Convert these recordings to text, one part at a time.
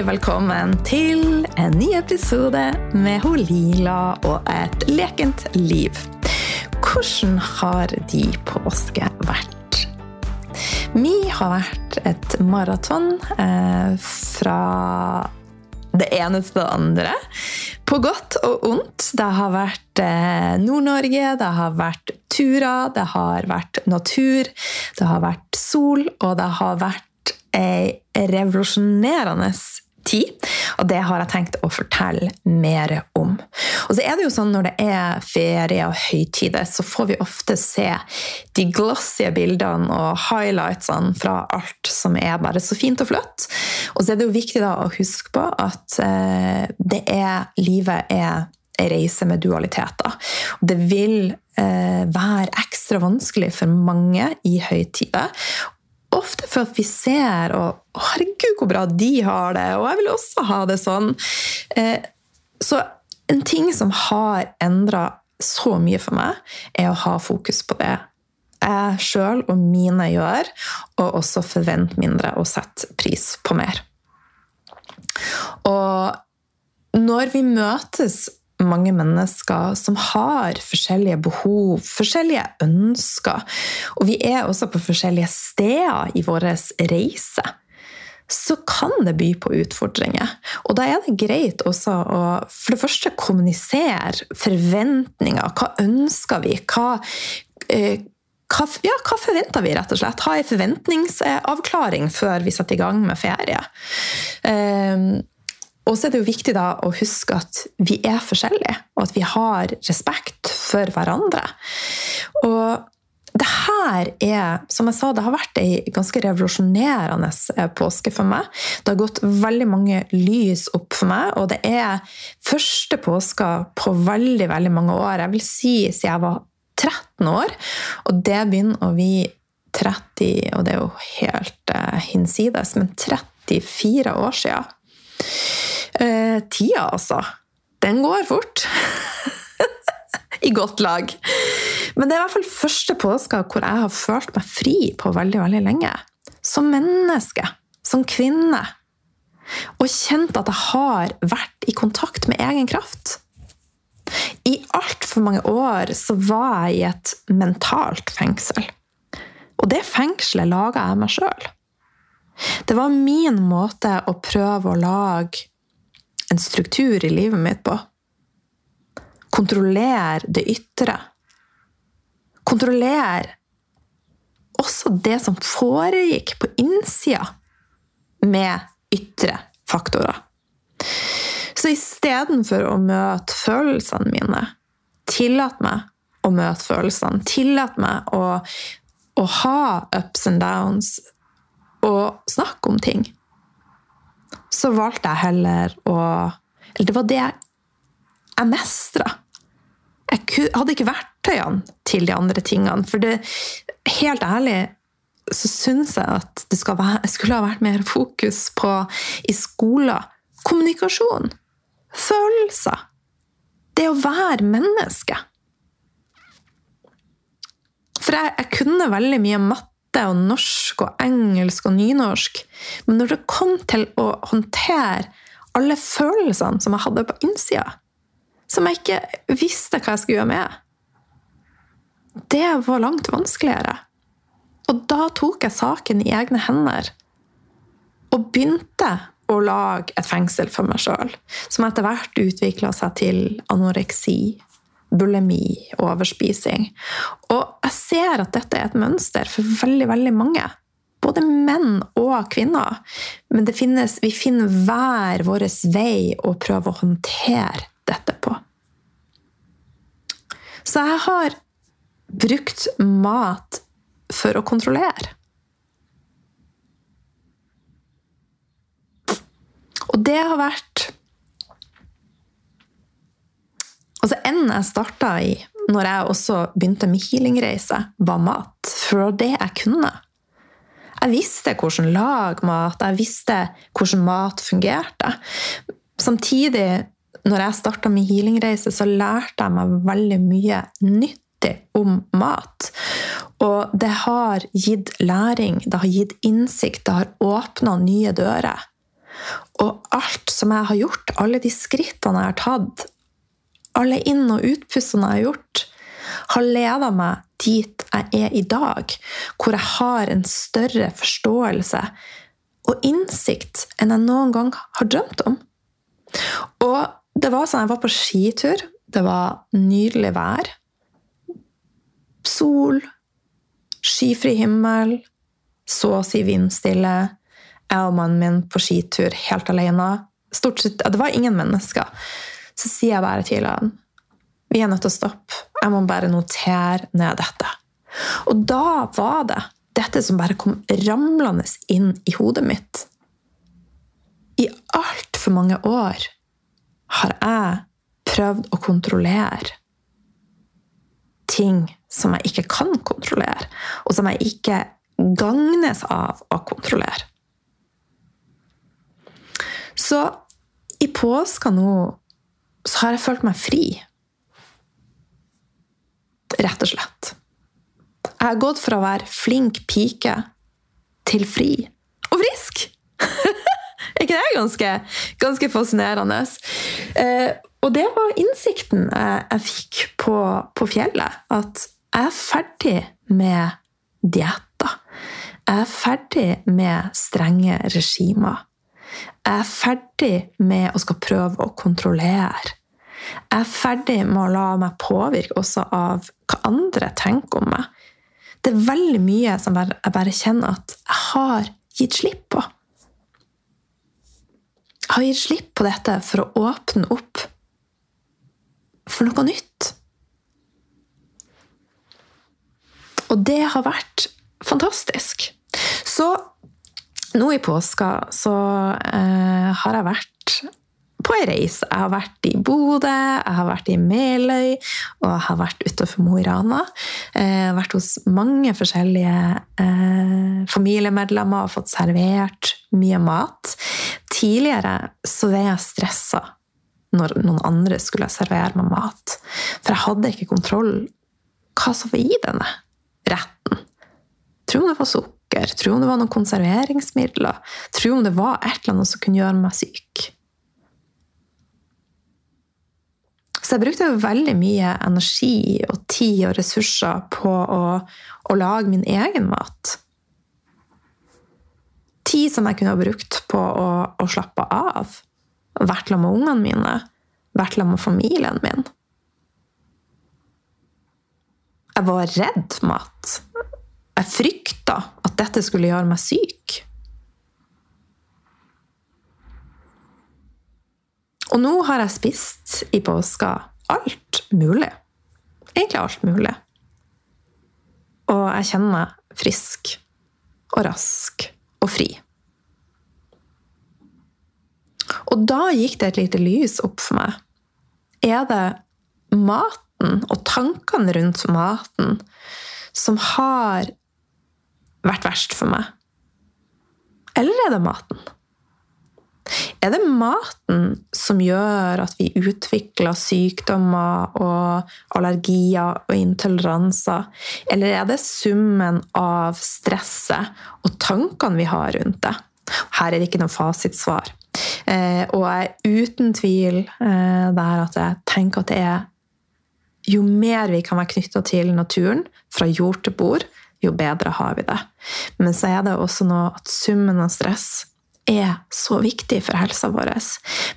Velkommen til en ny episode med hun Lila og et lekent liv. Hvordan har de påske vært? Mi har vært et maraton eh, fra det ene til det andre. På godt og ondt. Det har vært eh, Nord-Norge, det har vært turer, det har vært natur, det har vært sol, og det har vært ei revolusjonerende tid. Og det har jeg tenkt å fortelle mer om. Og så er det jo sånn Når det er ferie og høytider, så får vi ofte se de glossy bildene og highlightsene fra alt som er bare så fint og flott. Og så er det jo viktig da å huske på at eh, det er, livet er ei reise med dualiteter. Det vil eh, være ekstra vanskelig for mange i høytider ofte for at vi ser og å, herregud, hvor bra de har det, og jeg vil også ha det sånn. Eh, så en ting som har endra så mye for meg, er å ha fokus på det jeg sjøl og mine gjør, og også forvente mindre og sette pris på mer. Og når vi møtes mange mennesker som har forskjellige behov, forskjellige ønsker. Og vi er også på forskjellige steder i vår reise. Så kan det by på utfordringer. Og da er det greit også å for det første kommunisere forventninger. Hva ønsker vi? Hva, eh, hva, ja, hva, forventer vi, rett og slett? Ha en forventningsavklaring før vi setter i gang med ferie. Um, og så er det jo viktig da å huske at vi er forskjellige, og at vi har respekt for hverandre. Og det her er, som jeg sa, det har vært ei ganske revolusjonerende eh, påske for meg. Det har gått veldig mange lys opp for meg, og det er første påska på veldig, veldig mange år. Jeg vil si siden jeg var 13 år, og det begynner å bli 30 Og det er jo helt uh, hinsides, men 34 år siden. Eh, tida, altså. Den går fort. I godt lag. Men det er i hvert fall første påska hvor jeg har følt meg fri på veldig, veldig lenge. Som menneske. Som kvinne. Og kjent at jeg har vært i kontakt med egen kraft. I altfor mange år så var jeg i et mentalt fengsel. Og det fengselet laga jeg meg sjøl. Det var min måte å prøve å lage en struktur i livet mitt på. Kontroller det ytre. Kontroller også det som foregikk på innsida med ytre faktorer. Så istedenfor å møte følelsene mine, tillat meg å møte følelsene. Tillat meg å, å ha ups and downs og snakke om ting så valgte jeg heller å Eller det var det jeg mestra. Jeg hadde ikke verktøyene til de andre tingene. For det, helt ærlig så syns jeg at det være, skulle ha vært mer fokus på i skolen kommunikasjon. Følelser. Det å være menneske. For jeg, jeg kunne veldig mye matte og norsk og engelsk og nynorsk. Men når det kom til å håndtere alle følelsene som jeg hadde på innsida, som jeg ikke visste hva jeg skulle gjøre med, det var langt vanskeligere. Og da tok jeg saken i egne hender og begynte å lage et fengsel for meg sjøl, som etter hvert utvikla seg til anoreksi bulimi, overspising. Og jeg ser at dette er et mønster for veldig, veldig mange. Både menn og kvinner. Men finnes, vi finner hver vår vei å prøve å håndtere dette på. Så jeg har brukt mat for å kontrollere. Og det har vært Altså, Enden jeg starta i når jeg også begynte med healingreise, var mat. For det jeg kunne. Jeg visste hvordan lage mat, jeg visste hvordan mat fungerte. Samtidig, når jeg starta med healingreise, så lærte jeg meg veldig mye nyttig om mat. Og det har gitt læring, det har gitt innsikt, det har åpna nye dører. Og alt som jeg har gjort, alle de skrittene jeg har tatt, alle inn- og utpustene jeg har gjort, har leda meg dit jeg er i dag, hvor jeg har en større forståelse og innsikt enn jeg noen gang har drømt om. Og det var sånn jeg var på skitur. Det var nydelig vær. Sol, skyfri himmel, så å si vindstille. Jeg og mannen min på skitur helt alene. Sett, Det var ingen mennesker. Så sier jeg bare til han vi er nødt til å stoppe. Jeg må bare notere ned dette. Og da var det dette som bare kom ramlende inn i hodet mitt. I altfor mange år har jeg prøvd å kontrollere ting som jeg ikke kan kontrollere, og som jeg ikke gagnes av å kontrollere. Så i påska nå så har jeg følt meg fri. Rett og slett. Jeg har gått fra å være flink pike til fri og frisk! er ikke det ganske, ganske fascinerende? Eh, og det var innsikten jeg, jeg fikk på, på, fjellet. At jeg er ferdig med dietter. Jeg er ferdig med strenge regimer. Jeg er ferdig med å skal prøve å kontrollere. Jeg er ferdig med å la meg påvirke også av hva andre tenker om meg. Det er veldig mye som jeg bare kjenner at jeg har gitt slipp på. Jeg har gitt slipp på dette for å åpne opp for noe nytt. Og det har vært fantastisk. Så nå i påska så eh, har jeg vært på ei reise. Jeg har vært i Bodø, jeg har vært i Meløy, og jeg har vært utenfor Mo i Rana. Eh, jeg har vært hos mange forskjellige eh, familiemedlemmer og fått servert mye mat. Tidligere så var jeg stressa når noen andre skulle servere meg mat. For jeg hadde ikke kontroll hva som var i denne retten. Tror om det var sukker, tro om det var noen konserveringsmidler, tro om det var et eller annet som kunne gjøre meg syk. Så jeg brukte veldig mye energi og tid og ressurser på å, å lage min egen mat. Tid som jeg kunne ha brukt på å, å slappe av. Vært sammen med ungene mine. Vært sammen med familien min. Jeg var redd mat. Jeg frykta at dette skulle gjøre meg syk. Og nå har jeg spist i påska alt mulig. Egentlig alt mulig. Og jeg kjenner meg frisk og rask og fri. Og da gikk det et lite lys opp for meg. Er det maten og tankene rundt maten som har vært verst for meg? Eller er det maten? Er det maten som gjør at vi utvikler sykdommer og allergier og intoleranser? Eller er det summen av stresset og tankene vi har rundt det? Her er det ikke noe fasitsvar. Eh, og jeg er uten tvil eh, der at jeg tenker at det er Jo mer vi kan være knytta til naturen, fra jord til bord, jo bedre har vi det. Men så er det også noe at summen av stress er så viktig for helsa vår.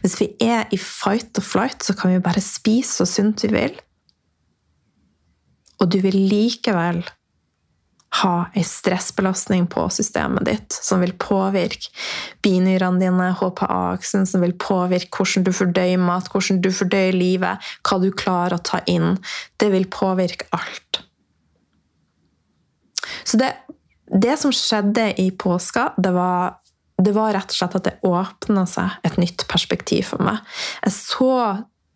Hvis vi er i fight og flight, så kan vi bare spise så sunt vi vil. Og du vil likevel ha ei stressbelastning på systemet ditt som vil påvirke binyrene dine, HPA-aksen, som vil påvirke hvordan du fordøyer mat, hvordan du fordøyer livet, hva du klarer å ta inn. Det vil påvirke alt. Så det, det som skjedde i påska, det var det var rett og slett at det åpna seg et nytt perspektiv for meg. Jeg så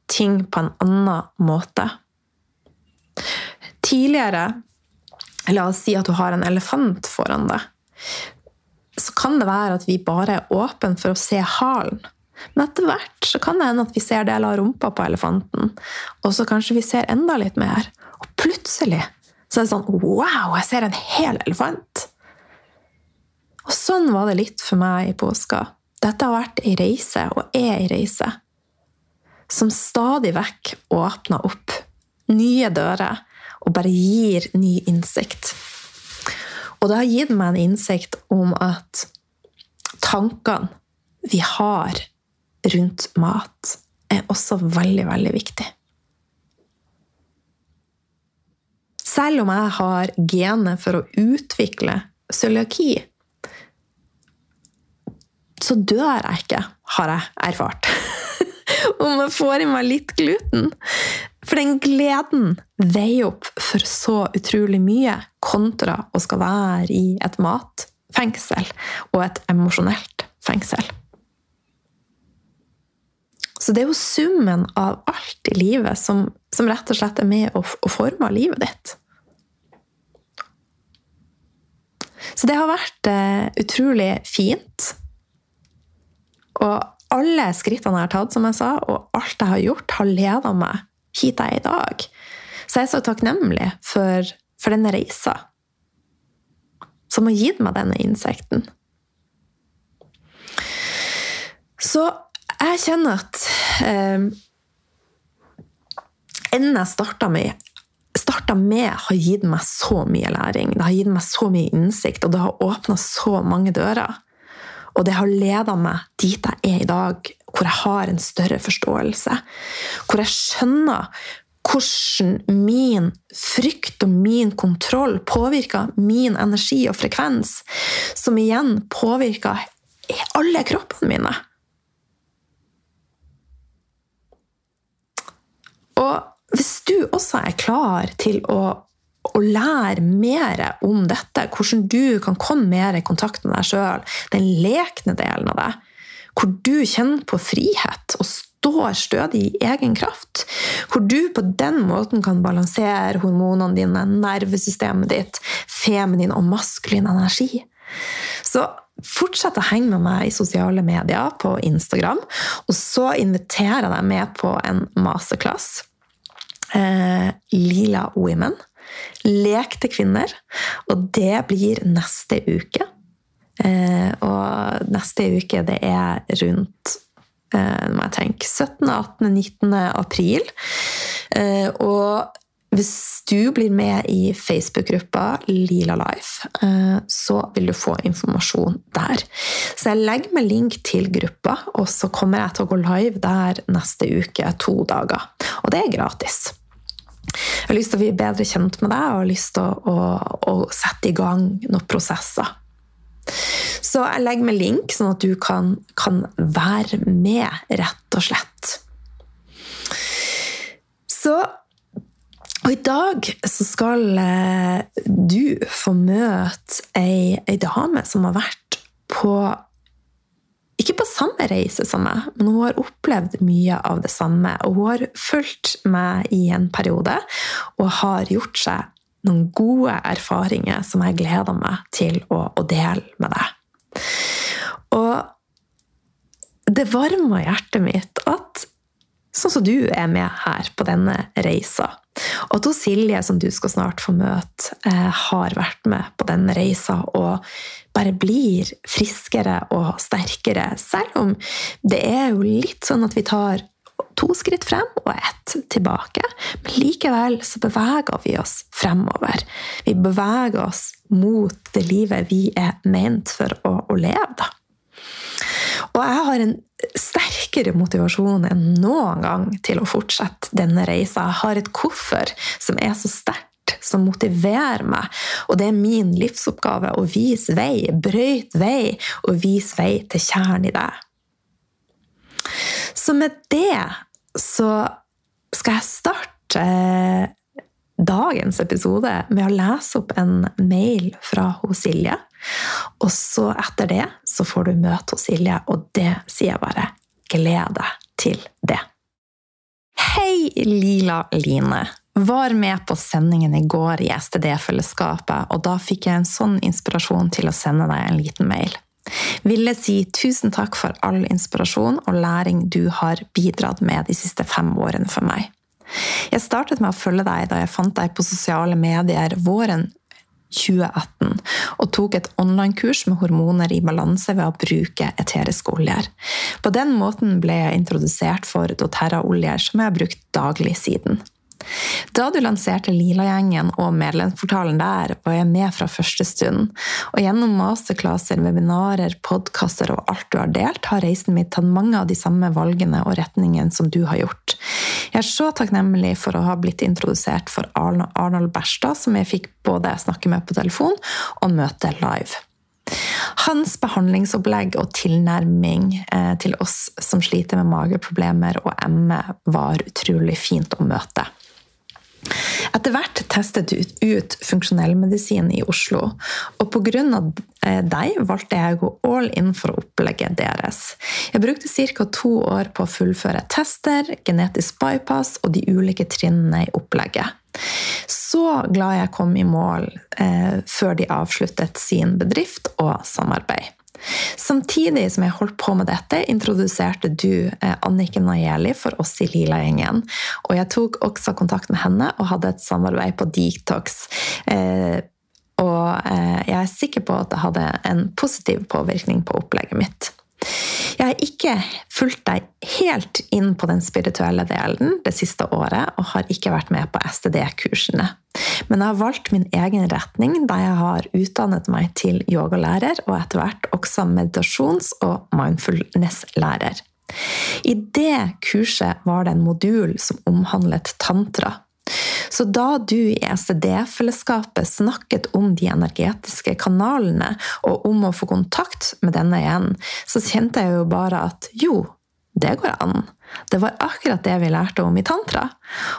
ting på en annen måte. Tidligere, la oss si at du har en elefant foran deg, så kan det være at vi bare er åpne for å se halen. Men etter hvert så kan det hende at vi ser deler av rumpa på elefanten. Og så kanskje vi ser enda litt mer. Og plutselig så er det sånn Wow, jeg ser en hel elefant! Og sånn var det litt for meg i påska. Dette har vært ei reise, og er ei reise, som stadig vekk åpner opp nye dører og bare gir ny innsikt. Og det har gitt meg en innsikt om at tankene vi har rundt mat, er også veldig, veldig viktig. Selv om jeg har genet for å utvikle cøliaki, så dør jeg ikke, har jeg erfart. Om jeg får i meg litt gluten. For den gleden veier opp for så utrolig mye, kontra å skal være i et matfengsel og et emosjonelt fengsel. Så det er jo summen av alt i livet som, som rett og slett er med å, å forme livet ditt. Så det har vært eh, utrolig fint. Og alle skrittene jeg har tatt, som jeg sa, og alt jeg har gjort, har leda meg hit jeg er i dag. Så jeg er så takknemlig for, for denne reisa som har gitt meg denne innsikten. Så jeg kjenner at eh, Enden jeg starta med, starta med, har gitt meg så mye læring. Det har gitt meg så mye innsikt, og det har åpna så mange dører. Og det har leda meg dit jeg er i dag, hvor jeg har en større forståelse. Hvor jeg skjønner hvordan min frykt og min kontroll påvirker min energi og frekvens, som igjen påvirker alle kroppene mine. Og hvis du også er klar til å å lære mer om dette, hvordan du kan komme mer i kontakt med deg sjøl, den lekne delen av deg, hvor du kjenner på frihet og står stødig i egen kraft, hvor du på den måten kan balansere hormonene dine, nervesystemet ditt, feminin og maskulin energi. Så fortsett å henge med meg i sosiale medier på Instagram, og så inviterer jeg deg med på en masterclass. Eh, Lila Women Lek til kvinner. Og det blir neste uke. Eh, og neste uke, det er rundt eh, må jeg tenke, 17., 18., 19. april. Eh, og hvis du blir med i Facebook-gruppa Lila Life, eh, så vil du få informasjon der. Så jeg legger med link til gruppa, og så kommer jeg til å gå live der neste uke, to dager. Og det er gratis. Jeg har lyst til å bli bedre kjent med deg og har lyst til å, å, å sette i gang noen prosesser. Så jeg legger med link, sånn at du kan, kan være med, rett og slett. Så og i dag så skal eh, du få møte ei, ei dame som har vært på ikke på samme reise som meg, men hun har opplevd mye av det samme. Og hun har fulgt meg i en periode og har gjort seg noen gode erfaringer som jeg gleder meg til å, å dele med deg. Og det varmer hjertet mitt at sånn som du er med her på denne reisa. Og to Silje, som du skal snart få møte, eh, har vært med på denne reisa og bare blir friskere og sterkere. Selv om det er jo litt sånn at vi tar to skritt frem og ett tilbake. Men likevel så beveger vi oss fremover. Vi beveger oss mot det livet vi er ment for å, å leve. da. Og jeg har en sterkere motivasjon enn noen gang til å fortsette denne reisa. Jeg har et koffer som er så sterkt, som motiverer meg. Og det er min livsoppgave å vise vei, brøyte vei og vise vei til kjernen i deg. Så med det så skal jeg starte dagens episode med å lese opp en mail fra Silje. Og så etter det så får du møte hos Silje, og det sier jeg bare gled deg til det. Hei, Lila Line! Var med på sendingen i går i STD-fellesskapet, og da fikk jeg en sånn inspirasjon til å sende deg en liten mail. Ville si tusen takk for all inspirasjon og læring du har bidratt med de siste fem årene for meg. Jeg startet med å følge deg da jeg fant deg på sosiale medier våren 2018 og tok et online-kurs med hormoner i balanse ved å bruke eteriske oljer. På den måten ble jeg introdusert for doTERRA-oljer, som jeg har brukt daglig siden. Da du lanserte Lila-gjengen og medlemsportalen der, var jeg med fra første stund. Og gjennom masterclasser, webinarer, podkaster og alt du har delt, har reisen min tatt mange av de samme valgene og retningene som du har gjort. Jeg er så takknemlig for å ha blitt introdusert for Arnold Berstad, som jeg fikk både snakke med på telefon og møte live. Hans behandlingsopplegg og tilnærming eh, til oss som sliter med mageproblemer og ME, var utrolig fint å møte. Etter hvert testet du ut funksjonellmedisin i Oslo, og pga. Eh, deg valgte jeg å gå all in for opplegget deres. Jeg brukte ca. to år på å fullføre tester, genetisk bypass og de ulike trinnene i opplegget. Så glad jeg kom i mål eh, før de avsluttet sin bedrift og samarbeid. Samtidig som jeg holdt på med dette, introduserte du eh, Anniken Najeli for oss i Lila-gjengen. Og jeg tok også kontakt med henne og hadde et samarbeid på Detox. Eh, og eh, jeg er sikker på at det hadde en positiv påvirkning på opplegget mitt. Jeg har ikke fulgt deg helt inn på den spirituelle delen det siste året, og har ikke vært med på STD-kursene. Men jeg har valgt min egen retning, da jeg har utdannet meg til yogalærer, og etter hvert også meditasjons- og mindfulness-lærer. I det kurset var det en modul som omhandlet tantra. Så da du i ECD-fellesskapet snakket om de energetiske kanalene, og om å få kontakt med denne igjen, så kjente jeg jo bare at jo, det går an. Det var akkurat det vi lærte om i tantra.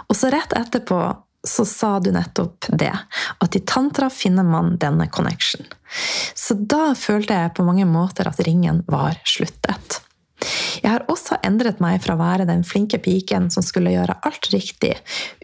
Og så rett etterpå så sa du nettopp det, at i tantra finner man denne connection. Så da følte jeg på mange måter at ringen var sluttet. Jeg har også endret meg fra å være den flinke piken som skulle gjøre alt riktig,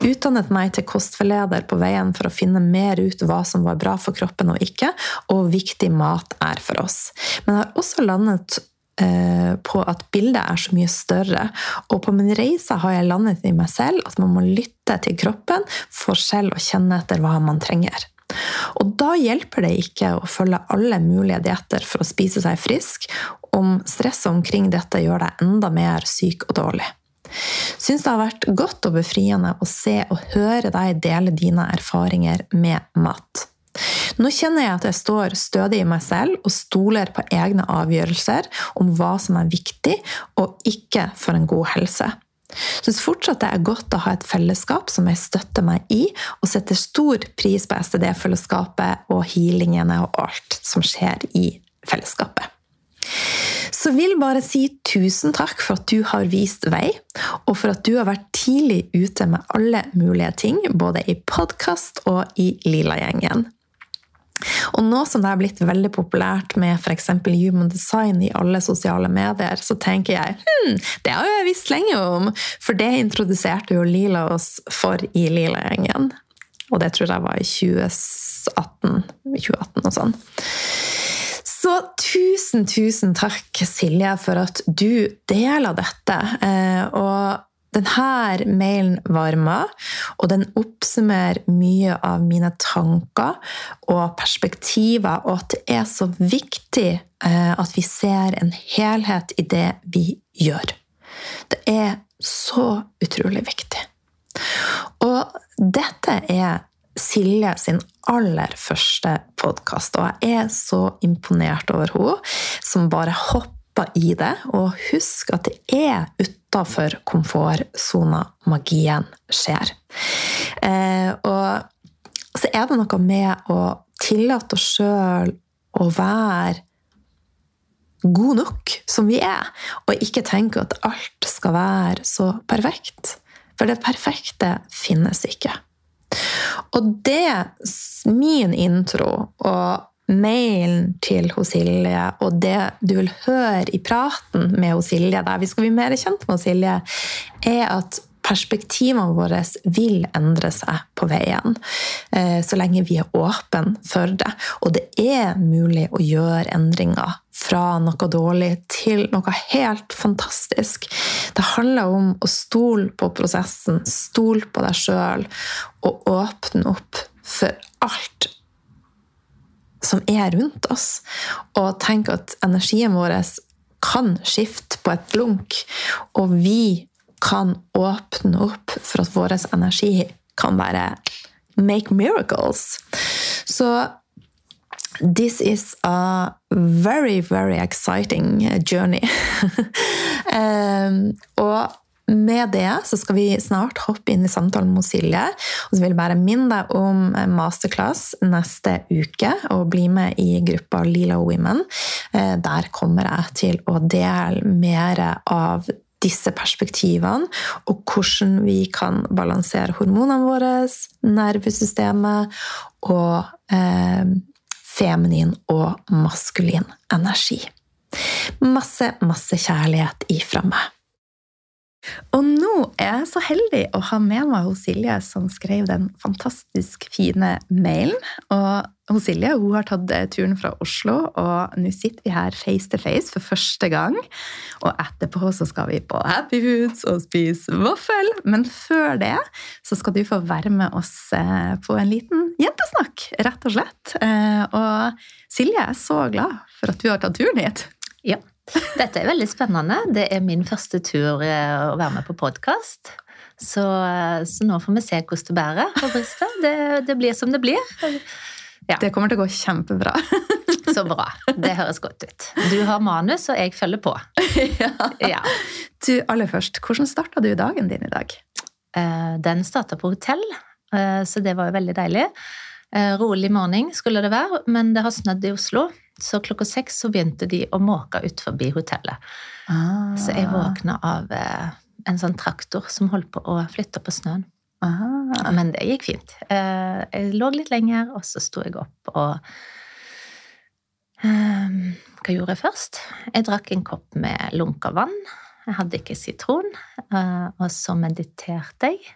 utdannet meg til kostforleder på veien for å finne mer ut hva som var bra for kroppen og ikke, og viktig mat er for oss. Men jeg har også landet eh, på at bildet er så mye større. Og på min reise har jeg landet i meg selv at man må lytte til kroppen for selv å kjenne etter hva man trenger. Og da hjelper det ikke å følge alle mulige dietter for å spise seg frisk, om stresset omkring dette gjør deg enda mer syk og dårlig. Syns det har vært godt og befriende å se og høre deg dele dine erfaringer med mat. Nå kjenner jeg at jeg står stødig i meg selv og stoler på egne avgjørelser om hva som er viktig og ikke for en god helse. Syns fortsatt det er godt å ha et fellesskap som jeg støtter meg i, og setter stor pris på STD-fellesskapet og healingene og alt som skjer i fellesskapet. Så vil bare si tusen takk for at du har vist vei, og for at du har vært tidlig ute med alle mulige ting, både i podkast og i Lila-gjengen. Og nå som det har blitt veldig populært med f.eks. human design i alle sosiale medier, så tenker jeg hm, det har jeg visst lenge om, for det introduserte jo Lila oss for i Lila-gjengen. Og det tror jeg var i 2018, 2018 og sånn. Så tusen, tusen takk, Silje, for at du deler dette. Eh, og denne mailen varmer, og den oppsummerer mye av mine tanker og perspektiver, og at det er så viktig eh, at vi ser en helhet i det vi gjør. Det er så utrolig viktig. Og dette er Silje sin aller første podkast, og jeg er så imponert over henne som bare hopper i det. Og husk at det er utafor komfortsona magien skjer. Eh, og så er det noe med å tillate oss sjøl å være god nok som vi er, og ikke tenke at alt skal være så perfekt. For det perfekte finnes ikke. Og det, min intro og mailen til Silje og det du vil høre i praten med Silje, der vi skal bli mer kjent med Silje, er at perspektivene våre vil endre seg på veien, eh, så lenge vi er åpne for det. Og det er mulig å gjøre endringer fra noe dårlig til noe helt fantastisk. Det handler om å stole på prosessen, stole på deg sjøl og åpne opp for alt som er rundt oss, og tenk at energien vår kan skifte på et blunk, og vi kan åpne opp for at vår energi kan bare make miracles. Så this is a very, very exciting journey. um, og med det så skal vi snart hoppe inn i samtalen med Silje. Og så vil jeg bare minne deg om masterclass neste uke, og bli med i gruppa Lila Women. Eh, der kommer jeg til å dele mer av disse perspektivene, og hvordan vi kan balansere hormonene våre, nervesystemet og eh, feminin og maskulin energi. Masse, masse kjærlighet ifra meg. Og nå er jeg så heldig å ha med meg hos Silje, som skrev den fantastisk fine mailen. Og hos Silje hun har tatt turen fra Oslo, og nå sitter vi her face to face for første gang. Og etterpå så skal vi på Happy Foods og spise vaffel. Men før det så skal du få være med oss eh, på en liten jentesnakk, rett og slett. Eh, og Silje er så glad for at du har tatt turen hit. Ja, dette er veldig spennende. Det er min første tur eh, å være med på podkast. Så, eh, så, nå får vi se hvordan det bærer på brystet. Det, det, blir som det blir. Ja. Det kommer til å gå kjempebra. så bra. Det høres godt ut. Du har manus, og jeg følger på. ja. ja. Du, aller først, hvordan starta du dagen din i dag? Eh, den starta på hotell, så det var jo veldig deilig. Rolig morgen skulle det være, men det har snødd i Oslo. Så klokka seks så begynte de å måke ut forbi hotellet. Ah. Så jeg våkna av eh, en sånn traktor som holdt på å flytte på snøen. Ah. Men det gikk fint. Eh, jeg lå litt lenger, og så sto jeg opp og eh, Hva gjorde jeg først? Jeg drakk en kopp med lunka vann. Jeg hadde ikke sitron. Og så mediterte jeg.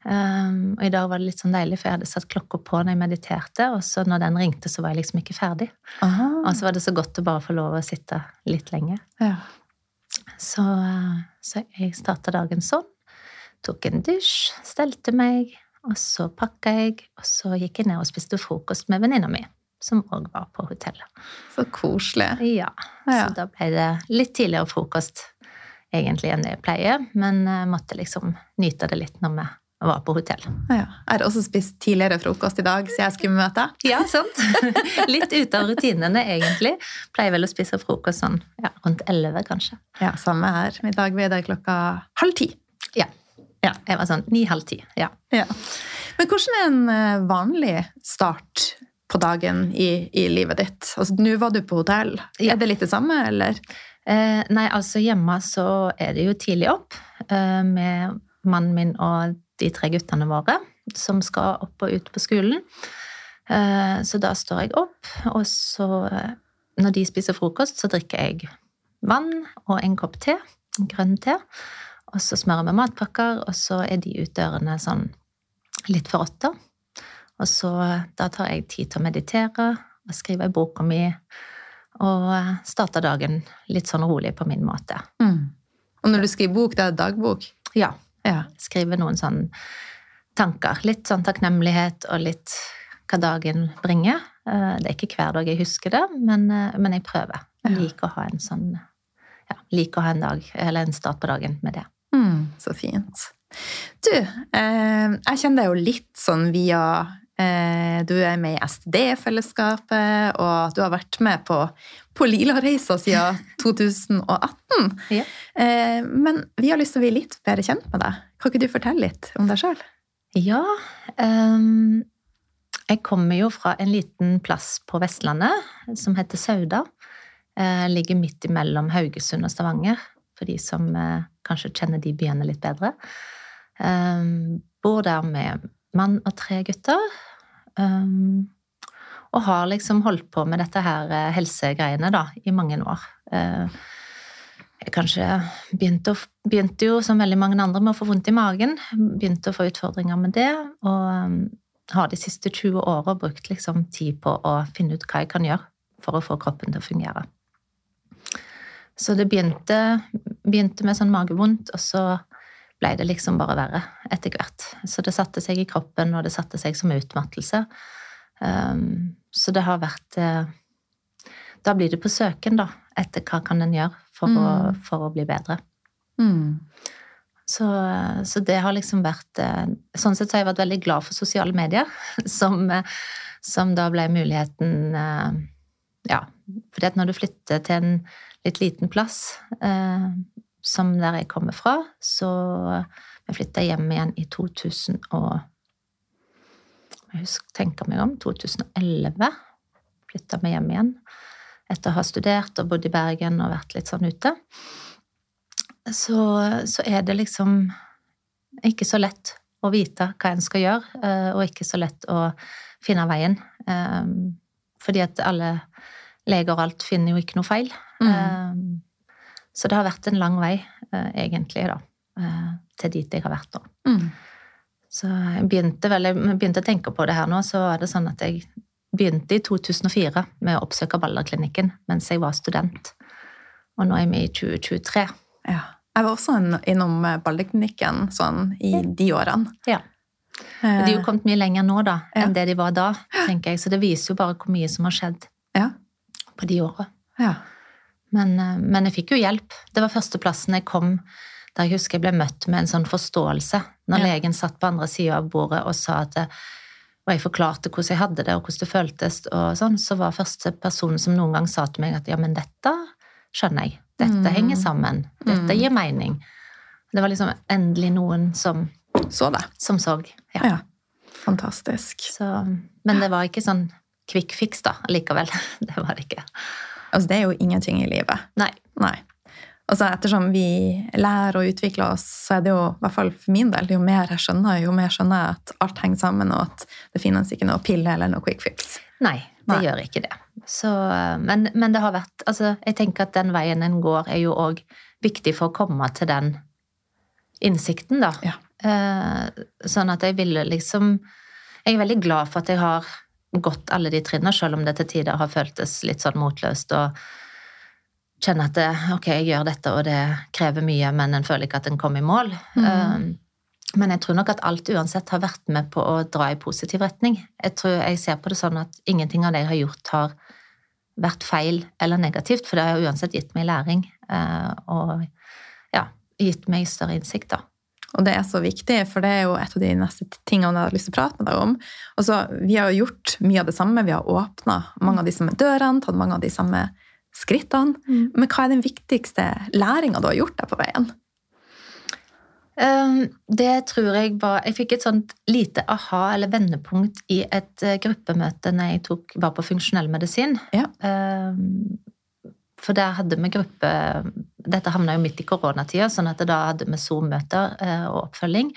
Um, og i dag var det litt sånn deilig, for jeg hadde satt klokka på når jeg mediterte, og så når den ringte, så var jeg liksom ikke ferdig. Aha. Og så var det så godt å bare få lov å sitte litt lenge. Ja. Så, så, jeg starta dagen sånn. Tok en dusj, stelte meg, og så pakka jeg, og så gikk jeg ned og spiste frokost med venninna mi. Som òg var på hotellet. Så koselig. Ja. ja. Så da ble det litt tidligere frokost egentlig enn det jeg pleier, men jeg måtte liksom nyte det litt når vi var på hotell. Ja, jeg har også spist tidligere frokost i dag, så jeg skulle møte. deg. Ja, sant. Litt ute av rutinene, egentlig. Pleier vel å spise frokost sånn ja, rundt elleve, kanskje. Ja, samme her. I dag ble det klokka halv ti. Ja. ja. Jeg var sånn ni-halv ti. Ja. ja. Men hvordan er en eh, vanlig start på dagen i, i livet ditt? Altså, Nå var du på hotell. Er det litt det samme, eller? Eh, nei, altså hjemme så er det jo tidlig opp eh, med mannen min og de tre guttene våre som skal opp og ut på skolen. Eh, så da står jeg opp, og så, eh, når de spiser frokost, så drikker jeg vann og en kopp te, grønn te. Og så smører vi matpakker, og så er de ut dørene sånn litt for åtte. Og så da tar jeg tid til å meditere og skrive i boka mi og starte dagen litt sånn rolig på min måte. Mm. Og når du skriver bok, det er dagbok? Ja. Ja. Skrive noen sånne tanker. Litt sånn takknemlighet og litt hva dagen bringer. Eh, det er ikke hver dag jeg husker det, men, eh, men jeg prøver. Jeg liker å ha en sånn ja, liker å ha en dag, eller en start på dagen med det. Mm, så fint. Du, eh, jeg kjenner deg jo litt sånn via du er med i SD-fellesskapet, og du har vært med på, på Lila-reisa siden 2018. Ja. Eh, men vi har lyst til å bli litt bedre kjent med deg. Kan ikke du fortelle litt om deg sjøl? Ja. Um, jeg kommer jo fra en liten plass på Vestlandet som heter Sauda. Jeg ligger midt imellom Haugesund og Stavanger, for de som kanskje kjenner de byene litt bedre. Um, bor der med mann og tre gutter. Um, og har liksom holdt på med dette her eh, helsegreiene da, i mange år. Uh, jeg kanskje begynte, å, begynte, jo, som veldig mange andre, med å få vondt i magen. Begynte å få utfordringer med det. Og um, har de siste 20 åra brukt liksom tid på å finne ut hva jeg kan gjøre for å få kroppen til å fungere. Så det begynte, begynte med sånn magevondt, og så ble det liksom bare verre etter hvert. Så det satte seg i kroppen, og det satte seg som utmattelse. Um, Så det har vært eh, Da blir det på søken, da, etter hva kan en gjøre for, å, Mm. for å bli bedre. Mm. Så, så det har liksom vært eh, Sånn sett så har jeg vært veldig glad for sosiale medier, som, eh, som da ble muligheten eh, Ja, fordi at når du flytter til en litt liten plass, eh, som der jeg kommer fra, så Jeg flytta hjem igjen i 2000 og Jeg husker, tenker meg om 2011. Flytta vi hjem igjen etter å ha studert og bodd i Bergen og vært litt sånn ute så, så er det liksom ikke så lett å vite hva en skal gjøre, eh, og ikke så lett å finne veien. Eh, Fordi at alle leger og alt finner jo ikke noe feil. Mm. Eh, Så det har vært en lang vei, eh, egentlig, da, eh, til dit jeg har vært nå. Mm. Så jeg begynte, vel, jeg begynte å tenke på det her nå, så er det sånn at jeg begynte i 2004 med å oppsøke Ballerklinikken mens jeg var student. Og nå er vi i 2023. Ja. Jeg var også innom Ballerklinikken sånn i de årene. Ja. Eh, De er jo kommet mye lenger nå da, Ja. enn det de var da, tenker jeg. Så det viser jo bare hvor mye som har skjedd Ja. på de åra. ja. Men, eh, men jeg fikk jo hjelp. Det var førsteplassen jeg kom der jeg husker jeg ble møtt med en sånn forståelse. Når Ja. legen satt på andre sida av bordet og sa at og jeg forklarte hvordan jeg hadde det, og hvordan det føltes, og sånn, så var første personen som noen gang sa til meg at ja, men dette skjønner jeg. Dette Mm. henger sammen. Dette Mm. gir mening. Det var liksom endelig noen som, Så det. som så. Ja. Ja. Fantastisk. Så, men det var ikke sånn quick fix, da, likevel. Det var det ikke. Altså, det er jo ingenting i livet. Nei. Nei. Altså, ettersom vi lærer og utvikler oss, så er det jo, i hvert fall for min del, jo mer jeg skjønner, jo mer skjønner jeg at alt henger sammen, og at det finnes ikke noe pille eller noe quick fix. Nei, det Nei. gjør ikke det. Så, men, men det har vært Altså, jeg tenker at den veien en går, er jo òg viktig for å komme til den innsikten, da. Ja. Eh, sånn at jeg ville liksom Jeg er veldig glad for at jeg har gått alle de trinnene, selv om det til tider har føltes litt sånn motløst og kjenne at det, ok, jeg gjør dette, og det krever mye, men en føler ikke at en kommer i mål. Mm. Eh, men jeg tror nok at alt uansett har vært med på å dra i positiv retning. Jeg tror jeg ser på det sånn at ingenting av det jeg har gjort, har vært feil eller negativt, for det har uansett gitt meg læring eh, og ja, gitt meg større innsikt, da. Og det er så viktig, for det er jo et av de neste tingene jeg har lyst til å prate med deg om. Altså, vi har jo gjort mye av det samme. Vi har åpna mange av de samme dørene, tatt mange av de samme skrittene. Men hva er den viktigste læringa du har gjort deg på veien? Eh, Det tror jeg var Jeg fikk et sånt lite aha- eller vendepunkt i et eh, gruppemøte når jeg tok, var på funksjonell medisin. Ja. For der hadde vi gruppe Dette havna jo midt i koronatida, sånn at da hadde vi Zoom-møter eh, og oppfølging.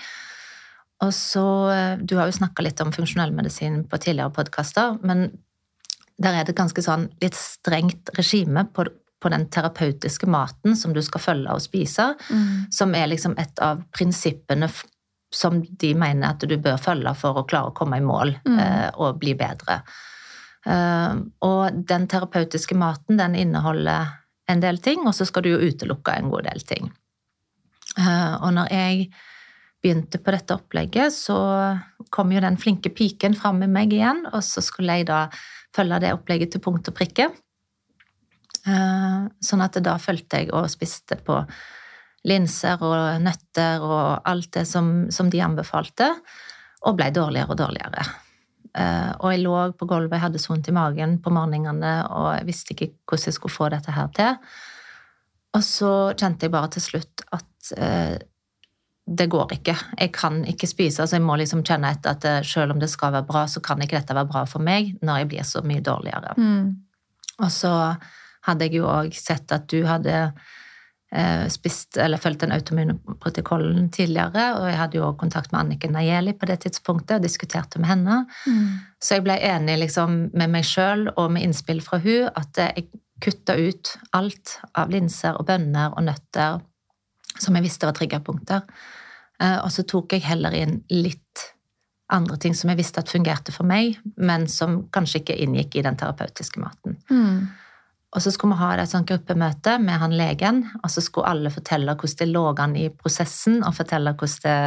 Og så eh, Du har jo snakka litt om funksjonell medisin på tidligere podkaster, men der er det ganske sånn litt strengt regime på, på den terapeutiske maten som du skal følge og spise som er liksom et av prinsippene som de mener at du bør følge for å klare å komme i mål Mm. eh, og bli bedre. Eh, og den terapeutiske maten, den inneholder en del ting, og så skal du jo utelukke en god del ting. Eh, og når jeg begynte på dette opplegget, så kom jo den flinke piken fram med meg igjen, og så skulle jeg da følge det opplegget til punkt og prikke. Eh, Sånn at da fulgte jeg og spiste på linser og nøtter og alt det som, som de anbefalte, og ble dårligere og dårligere. Eh, Og jeg lå på gulvet, jeg hadde så vondt i magen på morgenene, og jeg visste ikke hvordan jeg skulle få dette her til. Og så kjente jeg bare til slutt at eh, det går ikke. Jeg kan ikke spise. altså Jeg må liksom kjenne etter at eh, selv om det skal være bra, så kan ikke dette være bra for meg når jeg blir så mye dårligere. Mm. Og så hadde jeg jo òg sett at du hadde spist, eller fulgt den automune protokollen tidligere, og jeg hadde jo også kontakt med Anniken Najeli på det tidspunktet og diskuterte med henne. Så jeg ble enig liksom med meg sjøl og med innspill fra hun at jeg kutta ut alt av linser og bønner og nøtter som jeg visste var triggerpunkter. Eh, Og så tok jeg heller inn litt andre ting som jeg visste at fungerte for meg, men som kanskje ikke inngikk i den terapeutiske maten. Mm. Og så skulle vi ha et sånt gruppemøte med han legen, og så skulle alle fortelle hvordan det lå an i prosessen, og fortelle det,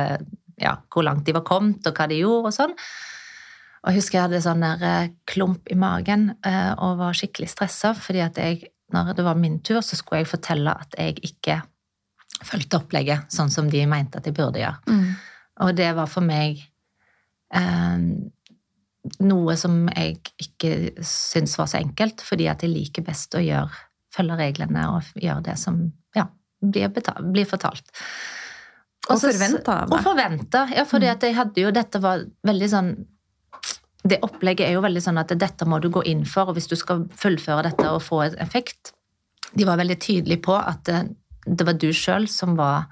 ja, hvor langt de var kommet, og hva de gjorde, og sånn. Og jeg husker jeg hadde sånn der eh, klump i magen eh, og var skikkelig stressa, fordi at jeg, når det var min tur, så skulle jeg fortelle at jeg ikke fulgte opplegget sånn som de mente at jeg burde gjøre. Mm. Og det var for meg eh, noe som jeg ikke syns var så enkelt, fordi at jeg liker best å gjøre, følge reglene og gjøre det som ja, blir, betalt, blir fortalt. Og forventa av Og forventa, ja, fordi Mm. at jeg hadde jo Dette var veldig sånn Det opplegget er jo veldig sånn at dette må du gå inn for, og hvis du skal fullføre dette og få en effekt De var veldig tydelige på at det, det var du sjøl som var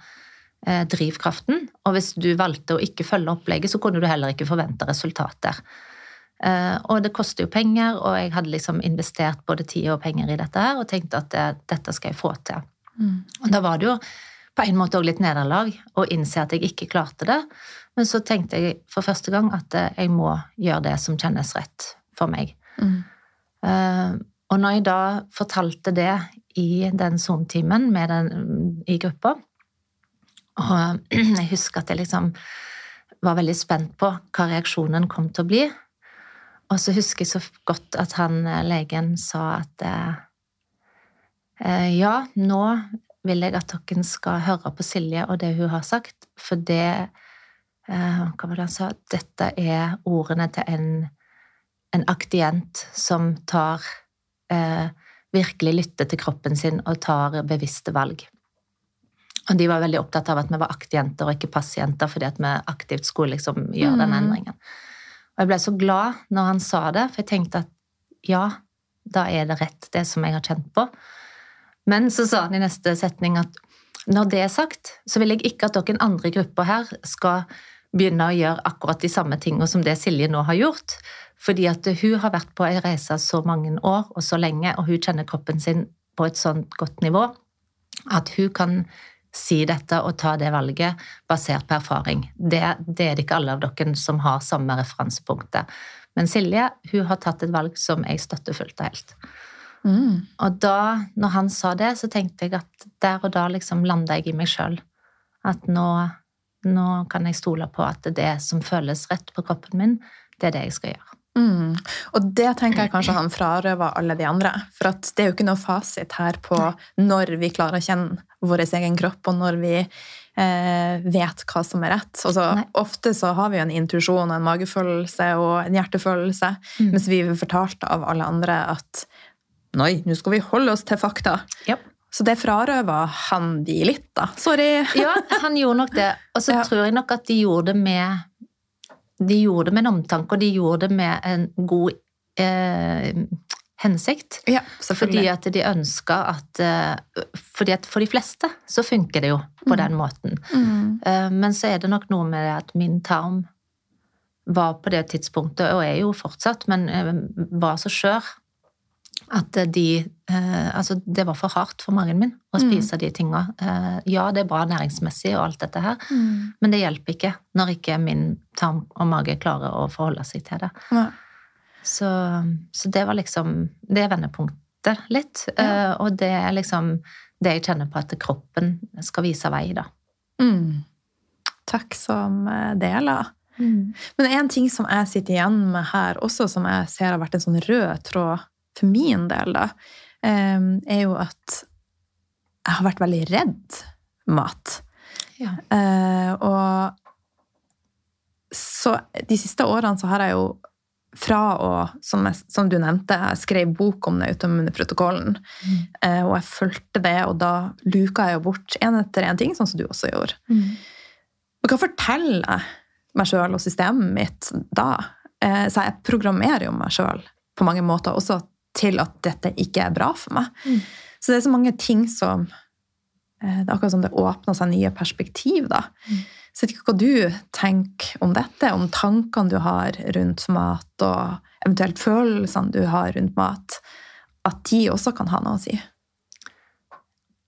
eh, drivkraften, og hvis du valgte å ikke følge opplegget, så kunne du heller ikke forvente resultater. Eh, og det koster jo penger, og jeg hadde liksom investert både tid og penger i dette her, og tenkte at det, dette skal jeg få til. Mm. Og da var det jo på en måte òg litt nederlag å innse at jeg ikke klarte det. Men så tenkte jeg for første gang at eh, jeg må gjøre det som kjennes rett for meg. Mm. Eh, og når jeg da fortalte det i den Zoom-timen med den, i gruppa, og jeg husker at jeg liksom var veldig spent på hva reaksjonen kom til å bli, og så husker jeg så godt at han eh, legen sa at eh, eh, ja, nå vil jeg at dere skal høre på Silje og det hun har sagt, for det eh, Hva var det han sa? Dette er ordene til en, en aktient som tar eh, Virkelig lytter til kroppen sin og tar bevisste valg. Og de var veldig opptatt av at vi var aktienter og ikke pasienter, fordi at vi aktivt skulle liksom gjøre den Mm. Og jeg ble så glad når han sa det, for jeg tenkte at ja, da er det rett, det som jeg har kjent på. Men så sa han i neste setning at når det er sagt, så vil jeg ikke at dere andre grupper her skal begynne å gjøre akkurat de samme tingene som det Silje nå har gjort. Fordi at hun har vært på ei reise så mange år og så lenge, og hun kjenner kroppen sin på et sånt godt nivå at hun kan si dette og ta det valget basert på erfaring. Det, det er det ikke alle av dere som har samme referansepunktet. Men Silje hun har tatt et valg som jeg støtter fullt og helt. Mm. Og da, når han sa det, så tenkte jeg at der og da liksom landa jeg i meg sjøl. At nå, nå kan jeg stole på at det som føles rett på kroppen min, det er det jeg skal gjøre. Mm. Og det tenker jeg kanskje han frarøver alle de andre. For at det er jo ikke noe fasit her på når vi klarer å kjenne vår egen kropp, og når vi eh, vet hva som er rett. Altså, ofte så har vi jo en intuisjon, en magefølelse og en hjertefølelse, Mm. mens vi blir fortalt av alle andre at Nei, nå skal vi holde oss til fakta. Yep. Så det frarøver han de litt, da. Sorry. Ja, han gjorde nok det. Og så Ja. tror jeg nok at de gjorde det med De gjorde det med en omtanke, og de gjorde det med en god eh, hensikt. Ja, Fordi at de ønska at eh, Fordi at for de fleste så funker det jo på Mm. den måten. Mm. Eh, Men så er det nok noe med det at min tarm var på det tidspunktet, og er jo fortsatt, men eh, var så skjør at de eh, Altså, det var for hardt for magen min å Mm. spise de tinga. Eh, Ja, det er bra næringsmessig og alt dette her, Mm. men det hjelper ikke når ikke min tarm og mage klarer å forholde seg til det. Ja. Så, så det var liksom Det er vendepunktet litt. Ja. eh, Og det er liksom det jeg kjenner på at kroppen skal vise vei, da. Mm. Takk som deler. Men en ting som jeg sitter igjen med her også, som jeg ser har vært en sånn rød tråd for min del, da, eh, er jo at jeg har vært veldig redd mat. Ja. Eh, og så de siste årene så har jeg jo fra å, som, jeg, som du nevnte, jeg skrev bok om det autoimmune protokollen, Mm. eh, og jeg fulgte det, og da luka jeg jo bort en etter en ting, sånn som du også gjorde. Og hva forteller jeg meg sjøl og systemet mitt da? Eh, Så jeg programmerer jo meg sjøl på mange måter også til at dette ikke er bra for meg. Mm. Så det er så mange ting som eh, Det er akkurat som det åpner seg nye perspektiv, da. Mm. Så jeg vet ikke hva du tenker om dette, om tankene du har rundt mat, og eventuelt følelsene du har rundt mat, at de også kan ha noe å si.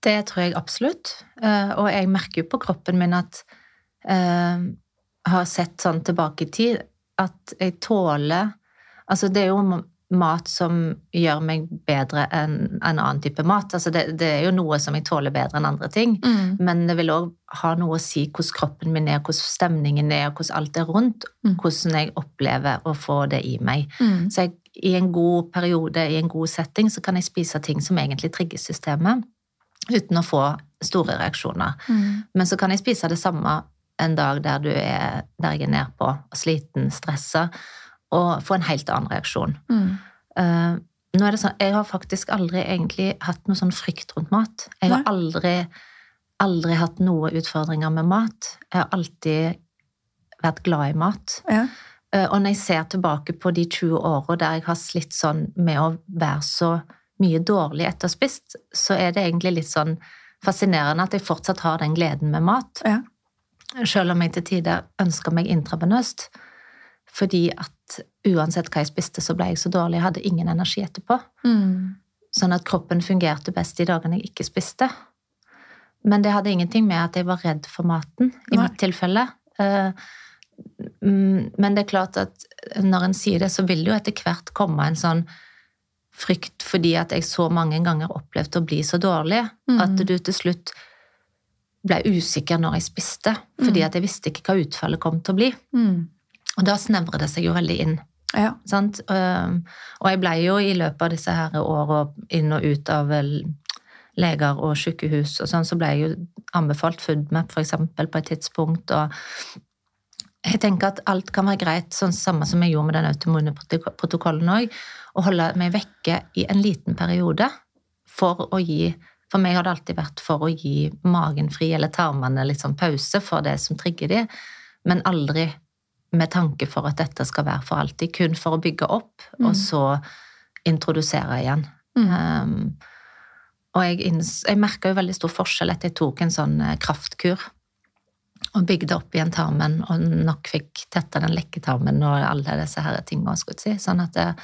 Det tror jeg absolutt. Eh, Og jeg merker jo på kroppen min at eh, Jeg har sett sånn tilbake i tid at jeg tåler Altså, det er jo mat som gjør meg bedre enn en annen type mat. Altså det, det, er jo noe som jeg tåler bedre enn andre ting, Mm. men det vil òg ha noe å si hvordan kroppen min er, hvordan stemningen er, hvordan alt er rundt, Mm. hvordan jeg opplever å få det i meg. Mm. Så jeg, i en god periode, i en god setting, så kan jeg spise ting som egentlig trigger systemet, uten å få store reaksjoner. Mm. Men så kan jeg spise det samme en dag der, du er, der jeg er nedpå, sliten, stressa, og få en helt annen reaksjon. Mm. Uh, nå er det sånn, Jeg har faktisk aldri egentlig hatt noe sånn frykt rundt mat. Jeg har aldri, aldri hatt noen utfordringer med mat. Jeg har alltid vært glad i mat. Ja. Uh, Og når jeg ser tilbake på de 20 åra der jeg har slitt sånn med å være så mye dårlig etter å ha spist, så er det egentlig litt sånn fascinerende at jeg fortsatt har den gleden med mat. Ja. Selv om jeg til tider ønsker meg intravenøst. Fordi at uansett hva jeg spiste, så ble jeg så dårlig. Jeg hadde ingen energi etterpå. Mm. Sånn at kroppen fungerte best de dagene jeg ikke spiste. Men det hadde ingenting med at jeg var redd for maten, i Nei. mitt tilfelle. Eh, mm, Men det er klart at når en sier det, så vil det jo etter hvert komme en sånn frykt fordi at jeg så mange ganger opplevde å bli så dårlig Mm. at du til slutt ble usikker når jeg spiste, fordi Mm. at jeg visste ikke hva utfallet kom til å bli. Mm. Og da snevrer det seg jo veldig inn. Ja. Sant? Og jeg ble jo i løpet av disse her åra inn og ut av leger og sykehus og sånn, så ble jeg jo anbefalt FoodMap eksempel på et tidspunkt, og jeg tenker at alt kan være greit, sånn samme som jeg gjorde med den autoimmune protok- protokollen òg, å holde meg vekke i en liten periode for å gi For meg har det alltid vært for å gi magen fri, eller tarmene litt sånn pause for det som trigger de, men aldri med tanke for at dette skal være for alltid, kun for å bygge opp, Mm. og så introdusere igjen. Mm. Um, og jeg, jeg merka jo veldig stor forskjell etter jeg tok en sånn eh, kraftkur. Og bygde opp igjen tarmen, og nok fikk tetta den lekketarmen og alle disse her jeg si. Sånn at det,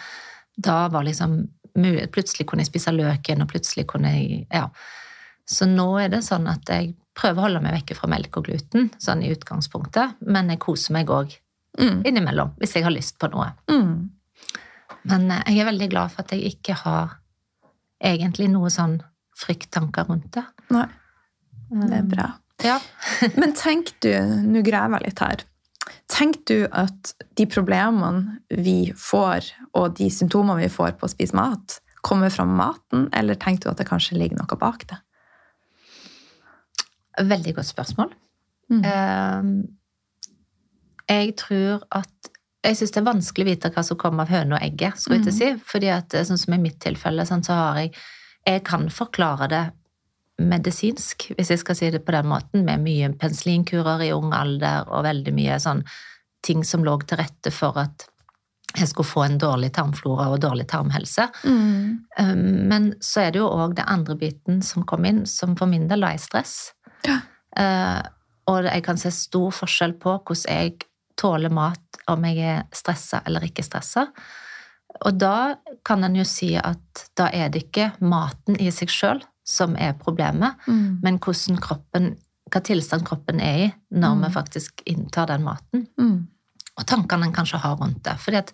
da var liksom Plutselig kunne jeg spise løk igjen, og plutselig kunne jeg Ja. Så nå er det sånn at jeg prøver å holde meg vekke fra melk og gluten, sånn i utgangspunktet, men jeg koser meg òg Mm. innimellom hvis jeg har lyst på noe. Mm. Men eh, jeg er veldig glad for at jeg ikke har egentlig noe sånn frykttanker rundt det. Nei, det er bra. Ja. Men tenk du, nå graver jeg litt her, tenk du at de problemene vi får, og de symptomene vi får på å spise mat, kommer fra maten, eller tenker du at det kanskje ligger noe bak det? Veldig godt spørsmål. Mm. Jeg tror at Jeg syns det er vanskelig å vite hva som kommer av høne og egget, skulle jeg til å si. Fordi at eh, sånn som i mitt tilfelle, sånn, så har jeg Jeg kan forklare det medisinsk, hvis jeg skal si det på den måten, med mye penicillinkurer i ung alder og veldig mye sånn ting som lå til rette for at jeg skulle få en dårlig tarmflora og dårlig tarmhelse. Mm. Men så er det jo òg den andre biten som kom inn, som for min del var i stress. Ja. Eh, og jeg kan se stor forskjell på hvordan jeg tåler mat, om jeg er stressa eller ikke stressa. Og da kan en jo si at da er det ikke maten i seg sjøl som er problemet, Mm. men hvordan kroppen, hva tilstand kroppen er i når Mm. vi faktisk inntar den maten Mm. og tankene en kanskje har rundt det. Fordi at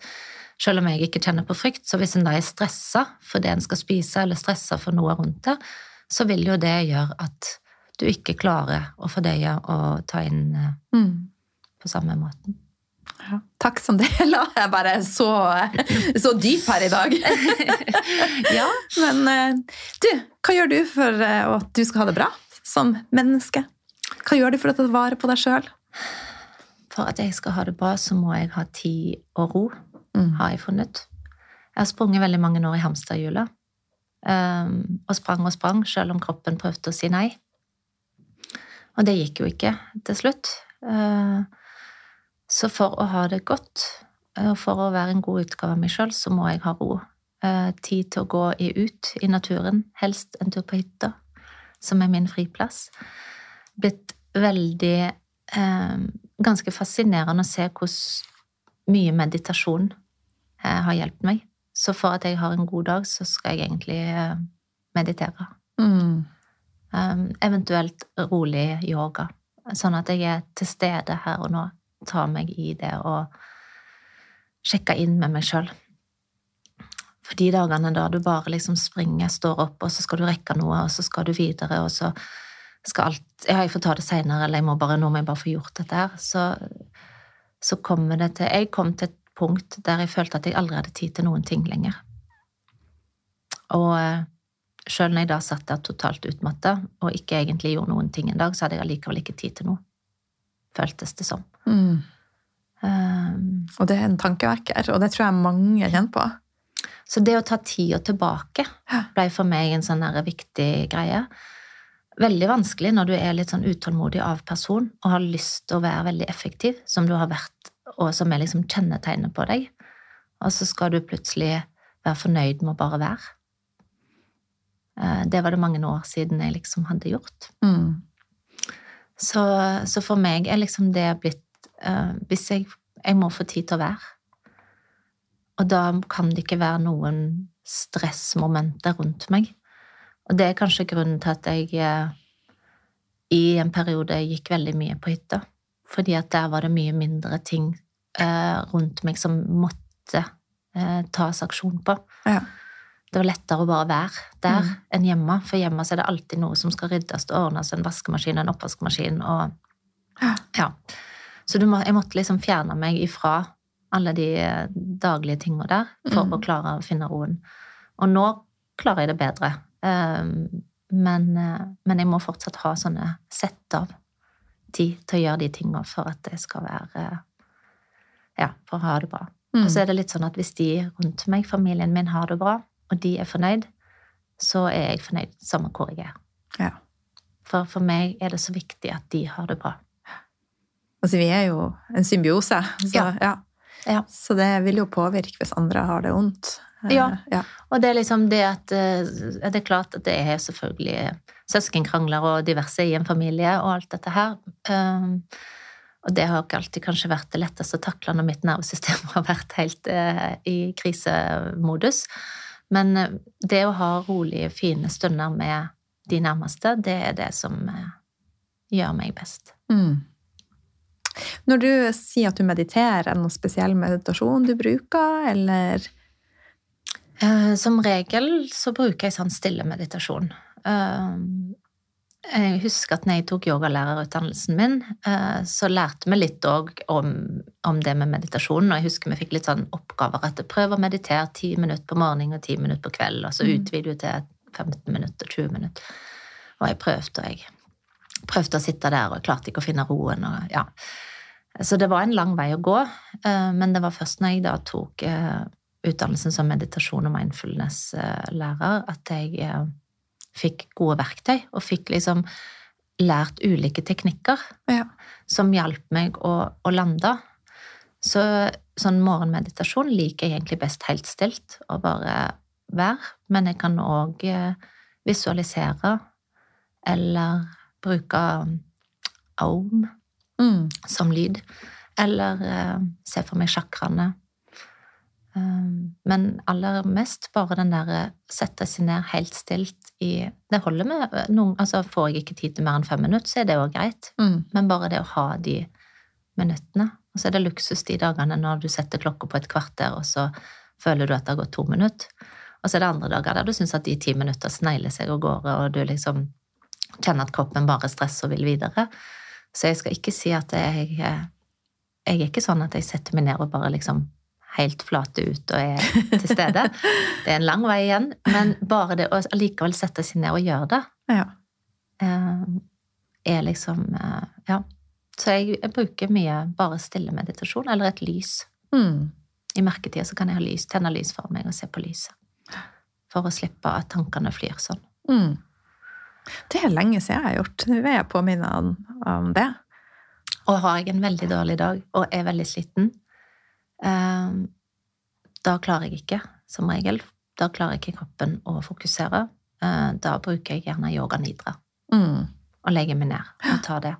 selv om jeg ikke kjenner på frykt, så hvis en da er stressa for det en skal spise, eller stressa for noe rundt det, så vil jo det gjøre at du ikke klarer å fordøye og ta inn eh, Mm. På samme måten. Ja. Takk som del. Jeg er bare så, så dyp her i dag. Ja. Men eh, du, hva gjør du for eh, at du skal ha det bra som menneske? Hva gjør du for å ta vare på deg sjøl? For at jeg skal ha det bra, så må jeg ha tid og ro, Mm. har jeg funnet. Jeg har sprunget veldig mange år i hamsterhjulet. Um, og sprang og sprang, selv om kroppen prøvde å si nei. Og det gikk jo ikke til slutt. Uh, så for å ha det godt, og for å være en god utgave av meg sjøl, så må jeg ha ro. Uh, tid til å gå i, ut i naturen, helst en tur på hytta, som er min friplass. Blitt veldig eh, Ganske fascinerende å se hvordan mye meditasjon eh, har hjulpet meg. Så for at jeg har en god dag, så skal jeg egentlig eh, meditere. Mm. Um, eventuelt rolig yoga. Sånn at jeg er til stede her og nå. Tar meg i det og sjekke inn med meg sjøl. For de dagene da du bare liksom springer, står opp, og så skal du rekke noe, og så skal du videre, og så skal alt Ja, jeg får ta det seinere, eller jeg må bare, nå må jeg bare få gjort dette her. Så, så kommer det til Jeg kom til et punkt der jeg følte at jeg aldri hadde tid til noen ting lenger. Og eh, sjøl når jeg da satt der totalt utmatta og ikke egentlig gjorde noen ting en dag, så hadde jeg allikevel ikke tid til noe. Føltes det som. Mm. Um, Og det er en tankevekker, og det tror jeg mange kjenner på. Så det å ta tida tilbake ble for meg en sånn viktig greie. Veldig vanskelig når du er litt sånn utålmodig av person og har lyst til å være veldig effektiv, som du har vært, og som er liksom kjennetegnet på deg. Og så skal du plutselig være fornøyd med å bare være. Eh, Det var det mange år siden jeg liksom hadde gjort. Mm. Så, så for meg er liksom det blitt uh, Hvis jeg, jeg må få tid til å være. Og da kan det ikke være noen stressmomenter rundt meg. Og det er kanskje grunnen til at jeg uh, i en periode gikk veldig mye på hytta. Fordi at der var det mye mindre ting uh, rundt meg som måtte tas aksjon på. Ja. Det var lettere å bare være der Mm. enn hjemme, for hjemme så er det alltid noe som skal ryddes og ordnes, en vaskemaskin, en oppvaskmaskin og Ja. Så du må, jeg måtte liksom fjerne meg ifra alle de eh, daglige tinga der for Mm. å klare å finne roen. Og nå klarer jeg det bedre. Um, men, eh, men jeg må fortsatt ha sånne sett av tid til å gjøre de tinga for at det skal være eh, Ja, for å ha det bra. Mm. Og så er det litt sånn at hvis de rundt meg, familien min, har det bra, og de er fornøyd, så er jeg fornøyd samme hvor jeg er. Ja. For for meg er det så viktig at de har det bra. Altså, vi er jo en symbiose, så, Ja. ja. Ja. så det vil jo påvirke hvis andre har det vondt. Eh, Ja. Og det er liksom det at eh, Det er klart at det er selvfølgelig søskenkrangler og diverse i en familie og alt dette her. Um, og det har ikke alltid kanskje vært det letteste å takle når mitt nervesystem har vært helt eh, i krisemodus. Men eh, det å ha rolige, fine stunder med de nærmeste, det er det som eh, gjør meg best. Mm. Når du sier at du mediterer, er det noe spesiell meditasjon du bruker, eller Eh, Som regel så bruker jeg sånn stille meditasjon. Jeg husker at når jeg tok yogalærerutdannelsen min, eh, så lærte vi litt òg om, om det med meditasjon. Og jeg husker vi fikk litt sånn oppgaver at prøv å meditere ti minutter på morgenen og ti minutter på kvelden, og så Mm. utvider du til 15 minutter, 20 minutter. Og jeg prøvde, og jeg prøvde å sitte der, og klarte ikke å finne roen. og ja. Så det var en lang vei å gå, eh, men det var først når jeg da tok eh, utdannelsen som meditasjon- og mindfulness-lærer at jeg fikk gode verktøy, og fikk liksom lært ulike teknikker Ja. som hjalp meg å, å lande. Så sånn morgenmeditasjon liker jeg egentlig best helt stilt, og bare være. Men jeg kan òg visualisere eller bruke aum mm. som lyd. Eller eh, se for meg sjakraene. Um, men aller mest bare den der eh, sette seg ned helt stilt i Det holder med eh, noen Altså får jeg ikke tid til mer enn fem minutter, så er det òg greit. Mm. Men bare det å ha de minuttene. Og så er det luksus de dagene når du setter klokka på et kvarter, og så føler du at det har gått to minutter. Og så er det andre dager der du syns at de ti minutter snegler seg av gårde, og du liksom kjenner at kroppen bare stresser og vil videre. Så jeg skal ikke si at jeg eh, Jeg er ikke sånn at jeg setter meg ned og bare liksom helt flate ut og er til stede. Det er en lang vei igjen, men bare det å allikevel sette seg ned og gjøre det, Ja. eh, er liksom eh, Ja. Så jeg, jeg bruker mye bare stille meditasjon, eller et lys. Mm. I mørketida så kan jeg ha lys, tenne lys for meg og se på lyset. For å slippe at tankene flyr sånn. Mm. Det er lenge siden jeg har gjort. Nå er jeg påminnet om, om det. Og har jeg en veldig dårlig dag og er veldig sliten, da klarer jeg ikke, som regel. Da klarer ikke kroppen å fokusere. Eh, da bruker jeg gjerne yoga nidra. Mm. og legger meg ned og tar det.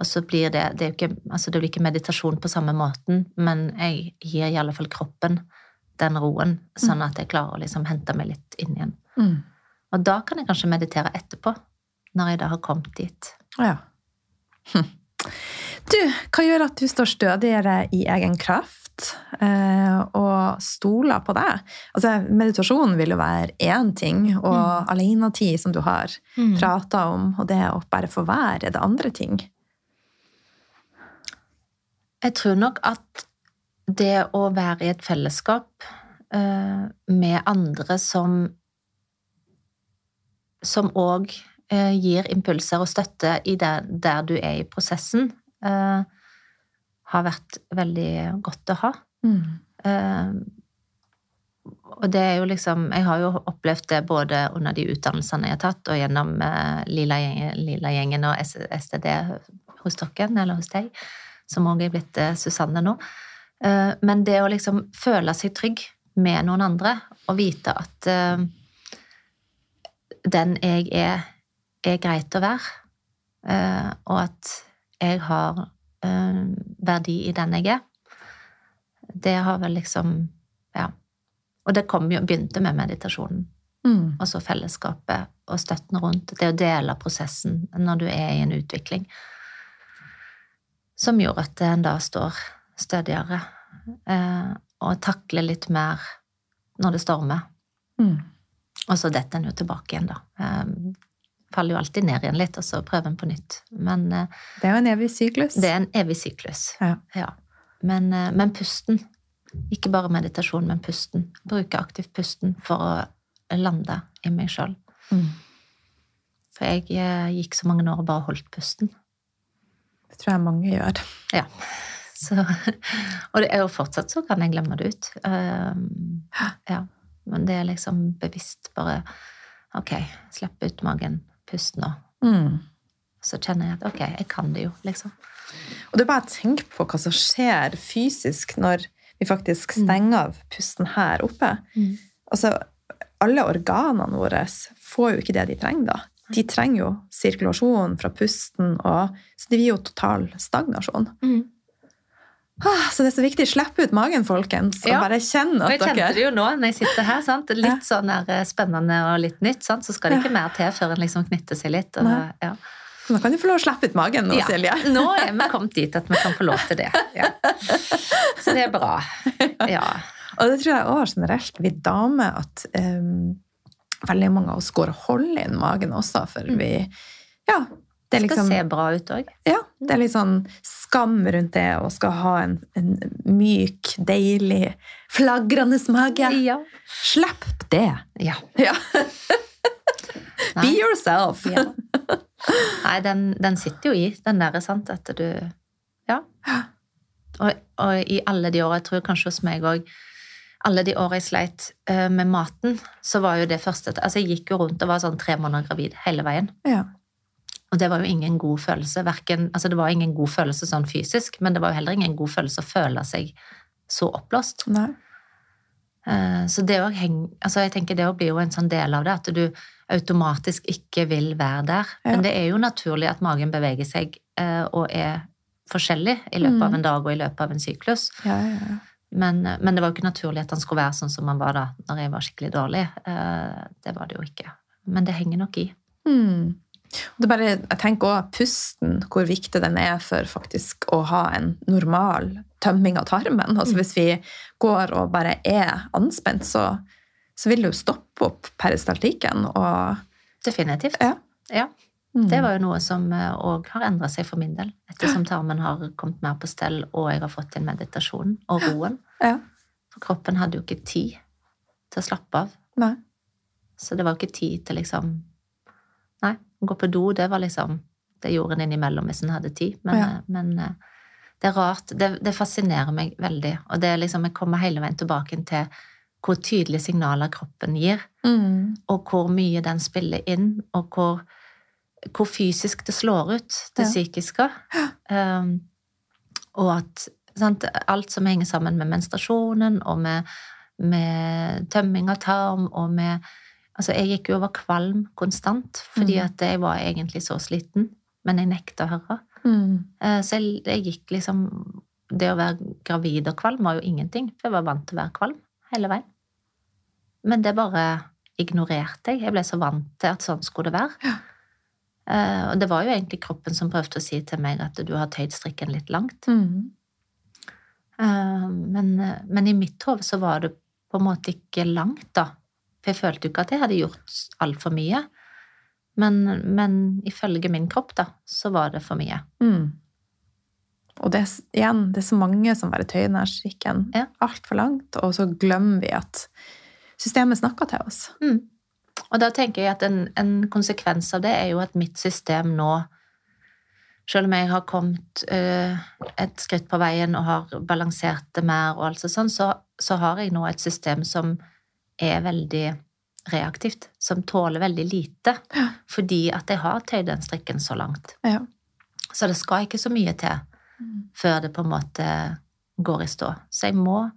Og så blir det Det, er jo ikke, altså det blir ikke meditasjon på samme måten, men jeg gir i alle fall kroppen den roen, sånn at jeg klarer å liksom hente meg litt inn igjen. Mm. Og da kan jeg kanskje meditere etterpå, når jeg da har kommet dit. Ja. Hm. Du, hva gjør at du står stødigere i egen kraft eh, og stoler på deg? Altså, meditasjon vil jo være én ting, og mm. alenetid, som du har mm. prata om, og det å bare få være, det andre ting? Jeg tror nok at det å være i et fellesskap eh, med andre som som òg eh, gir impulser og støtte i det, der du er i prosessen, uh, har vært veldig godt å ha. Mm. og det er jo liksom Jeg har jo opplevd det både under de utdannelsene jeg har tatt, og gjennom Lila-gjengen Lila og STD hos dere, eller hos deg som òg er blitt uh, Susanne nå. Eh, men det å liksom føle seg trygg med noen andre og vite at eh, den jeg er, er greit å være, og at jeg har verdi i den jeg er, det har vel liksom Ja. Og det kom jo, begynte med meditasjonen. Mm. Og så fellesskapet og støtten rundt. Det å dele prosessen når du er i en utvikling som gjorde at en da står stødigere eh, og takler litt mer når det stormer. Mm. Og så detter en jo tilbake igjen, da. Eh, faller jo alltid ned igjen litt, og så prøver en på nytt. Men eh, Det er jo en evig syklus. Det er en evig syklus. Ja. ja. Men, eh, men, pusten. Ikke bare meditasjon, men pusten. Bruke aktivt pusten for å lande i meg sjøl. Mm. For jeg eh, gikk så mange år og bare holdt pusten Det tror jeg mange gjør. Ja. Så, og det er jo fortsatt så kan jeg glemme det ut. Um, ja. Men det er liksom bevisst bare Ok, slipp ut magen, pust nå. Mm. Så kjenner jeg at ok, jeg kan det jo, liksom. Og det er bare å tenke på hva som skjer fysisk når vi faktisk mm. stenger av pusten her oppe. Mm. Altså, alle organene våre får jo ikke det de trenger da de trenger jo sirkulasjon fra pusten, og, så det blir jo total stagnasjon. Mm. Ah, så det er så viktig. Slipp ut magen, folkens, og ja. bare kjenn at dere Jeg kjente det jo nå når jeg sitter her. Sant? Litt sånn eh, spennende og litt nytt. Sant? Så skal det ikke mer til før en liksom knytter seg litt. Og, ja. Nå kan du få lov å slippe ut magen nå, ja. Silje. Nå er vi kommet dit at vi kan få lov til det. Ja. Så det er bra. Ja. Og det tror jeg òg generelt, vi damer, at um, veldig mange av oss går og holder inn magen også, for mm. vi Ja. Det er liksom, skal se bra ut òg. Ja. Det er litt sånn skam rundt det å skal ha en, en myk, deilig, flagrende mage. Ja. Slipp det! Ja. ja. Be yourself! ja. Nei, den, den, sitter jo i, den derre, sant, at du Ja. Og, og, i alle de åra, jeg tror kanskje hos meg òg alle de åra jeg sleit uh, med maten, så var jo det første Altså, jeg gikk jo rundt og var sånn tre måneder gravid hele veien. Ja. Og det var jo ingen god følelse. Hverken, altså det var ingen god følelse sånn fysisk, men det var jo heller ingen god følelse å føle seg så oppblåst. Uh, så det å henge Altså, jeg tenker det å bli jo en sånn del av det, at du automatisk ikke vil være der. Ja. Men det er jo naturlig at magen beveger seg uh, og er forskjellig i løpet mm. av en dag og i løpet av en syklus. Ja, ja, ja. Men, men, det var jo ikke naturlig at han skulle være sånn som han var da når jeg var skikkelig dårlig. Eh, det var det jo ikke. Men det henger nok i. Mm. Bare, jeg tenker også pusten, hvor viktig den er for faktisk å ha en normal tømming av tarmen. Altså Hvis vi går og bare er anspent, så, så vil det jo stoppe opp peristaltikken. Og, Definitivt. Ja. ja. Mm. Det var jo noe som òg eh, har endra seg for min del, ettersom tarmen har kommet mer på stell, og jeg har fått inn meditasjon og roen. Ja. For kroppen hadde jo ikke tid til å slappe av. Nei. Så det var jo ikke tid til liksom gå på do, det var liksom Det gjorde en innimellom hvis en hadde tid, men, ja. Eh, men eh, det er rart. Det, det, fascinerer meg veldig, og det er liksom Jeg kommer hele veien tilbake til hvor tydelige signaler kroppen gir, mm. og hvor mye den spiller inn, og hvor hvor fysisk det slår ut, det ja. psykiske. Um, og at sant, alt som henger sammen med menstruasjonen og med, med tømming av tarm og med Altså, jeg gikk jo over kvalm konstant fordi mm. at jeg var egentlig så sliten, men jeg nekta å høre. Mm. Uh, så jeg, jeg, gikk liksom Det å være gravid og kvalm var jo ingenting, for jeg var vant til å være kvalm hele veien. Men det bare ignorerte jeg. Jeg ble så vant til at sånn skulle det være. Ja. Eh, og det var jo egentlig kroppen som prøvde å si til meg at du har tøyd strikken litt langt. Mm. Eh, men, men i mitt hode så var det på en måte ikke langt, da. For jeg følte jo ikke at jeg hadde gjort altfor mye. Men, men ifølge min kropp, da, så var det for mye. Mm. Og det, igjen, det er så mange som bare tøyer denne strikken Ja. altfor langt, og så glemmer vi at systemet snakker til oss. Mm. Og da tenker jeg at en, en konsekvens av det er jo at mitt system nå selv om jeg har kommet eh, et skritt på veien og har balansert det mer, og alt sånt, så, så har jeg nå et system som er veldig reaktivt, som tåler veldig lite, Ja. fordi at jeg har tøyd den strikken så langt. Ja. Så det skal ikke så mye til før det på en måte går i stå. Så jeg må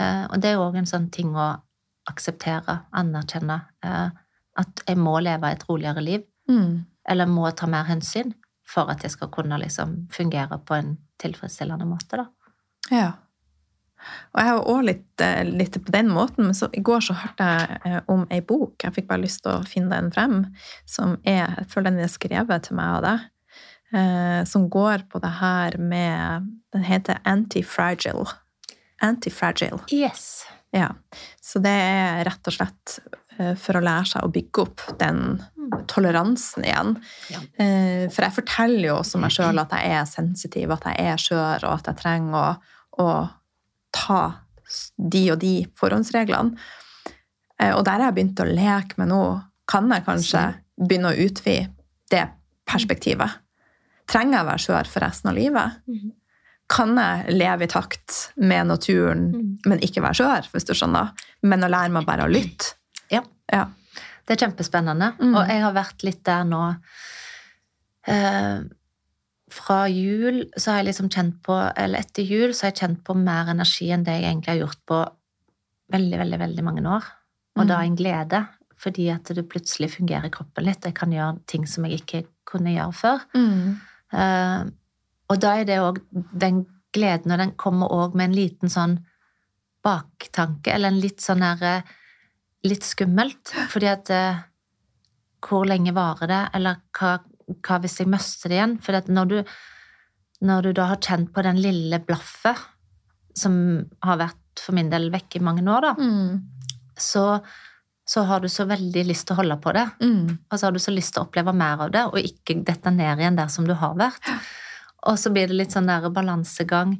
eh, Og det er òg en sånn ting å akseptere, anerkjenne. eh, At jeg må leve et roligere liv, Mm. eller må ta mer hensyn for at jeg skal kunne liksom fungere på en tilfredsstillende måte, da. Ja. Og jeg har òg litt, eh, litt på den måten, men så, i går så hørte jeg eh, om ei bok, jeg fikk bare lyst til å finne den frem, som er, jeg føler den er skrevet til meg av deg, eh, som går på det her med, den heter Antifragile. Antifragile. Yes. Ja. Så det er rett og slett eh, for å lære seg å bygge opp den toleransen igjen. Ja. For jeg forteller jo også meg sjøl at jeg er sensitiv, at jeg er skjør, og at jeg trenger å, å ta de og de forhåndsreglene. Eh, Og der har jeg begynt å leke med nå. Kan jeg kanskje begynne å utvide det perspektivet? Trenger jeg å være skjør for resten av livet? Mhm. Kan jeg leve i takt med naturen, Mhm. men ikke være skjør, hvis du skjønner? Men å lære meg bare å lytte? Ja. Ja. Det er kjempespennende. Mm. Og jeg har vært litt der nå eh, Fra jul så har jeg liksom kjent på Eller etter jul så har jeg kjent på mer energi enn det jeg egentlig har gjort på veldig, veldig, veldig mange år. Og Mm. da en glede, fordi at det plutselig fungerer i kroppen litt. Jeg kan gjøre ting som jeg ikke kunne gjøre før. Mm. Uh, og da er det òg den gleden, og den kommer òg med en liten sånn baktanke, eller en litt sånn der eh, Litt skummelt. Fordi at uh, Hvor lenge varer det? Eller hva, hva hvis jeg mister det igjen? For at når du, når du da har kjent på den lille blaffet, som har vært for min del vekk i mange år, da, Mm. så, så har du så veldig lyst til å holde på det. Mm. Og så har du så lyst til å oppleve mer av det, og ikke dette ned igjen der som du har vært. Og så blir det litt sånn der balansegang.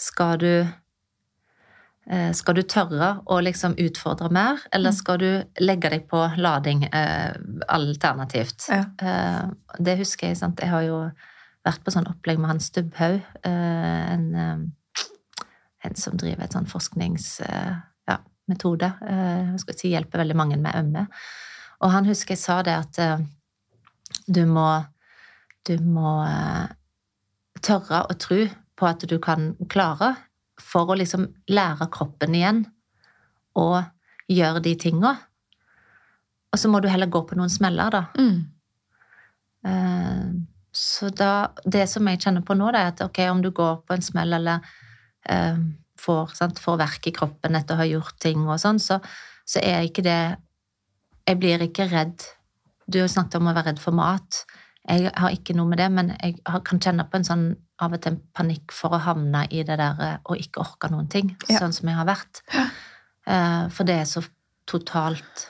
Skal du skal du tørre å liksom utfordre mer, eller Mm. skal du legge deg på lading eh, alternativt? Ja. Eh, det husker jeg, sant. Jeg har jo vært på sånn opplegg med han Stubbhaug, eh, en, eh, en som driver et sånn forskningsmetode. Ja, metode. eh, jeg skal si hjelper veldig mange med ømme. Og han husker jeg sa det at eh, du må Du må eh, tørre å tro på at du kan klare for å liksom lære kroppen igjen å gjøre de tinga. Og så må du heller gå på noen smeller, da. Mm. Eh, Så da, det som jeg kjenner på nå, det er at ok, om du går på en smell eller eh, får, sant, får verk i kroppen etter å ha gjort ting og sånn, så, så er ikke det Jeg blir ikke redd. Du har snakket om å være redd for mat. Jeg har ikke noe med det, men jeg kan kjenne på en sånn av og til en panikk for å havne i det der eh, og ikke orke noen ting, Ja. sånn som jeg har vært. Ja. Eh, For det er så totalt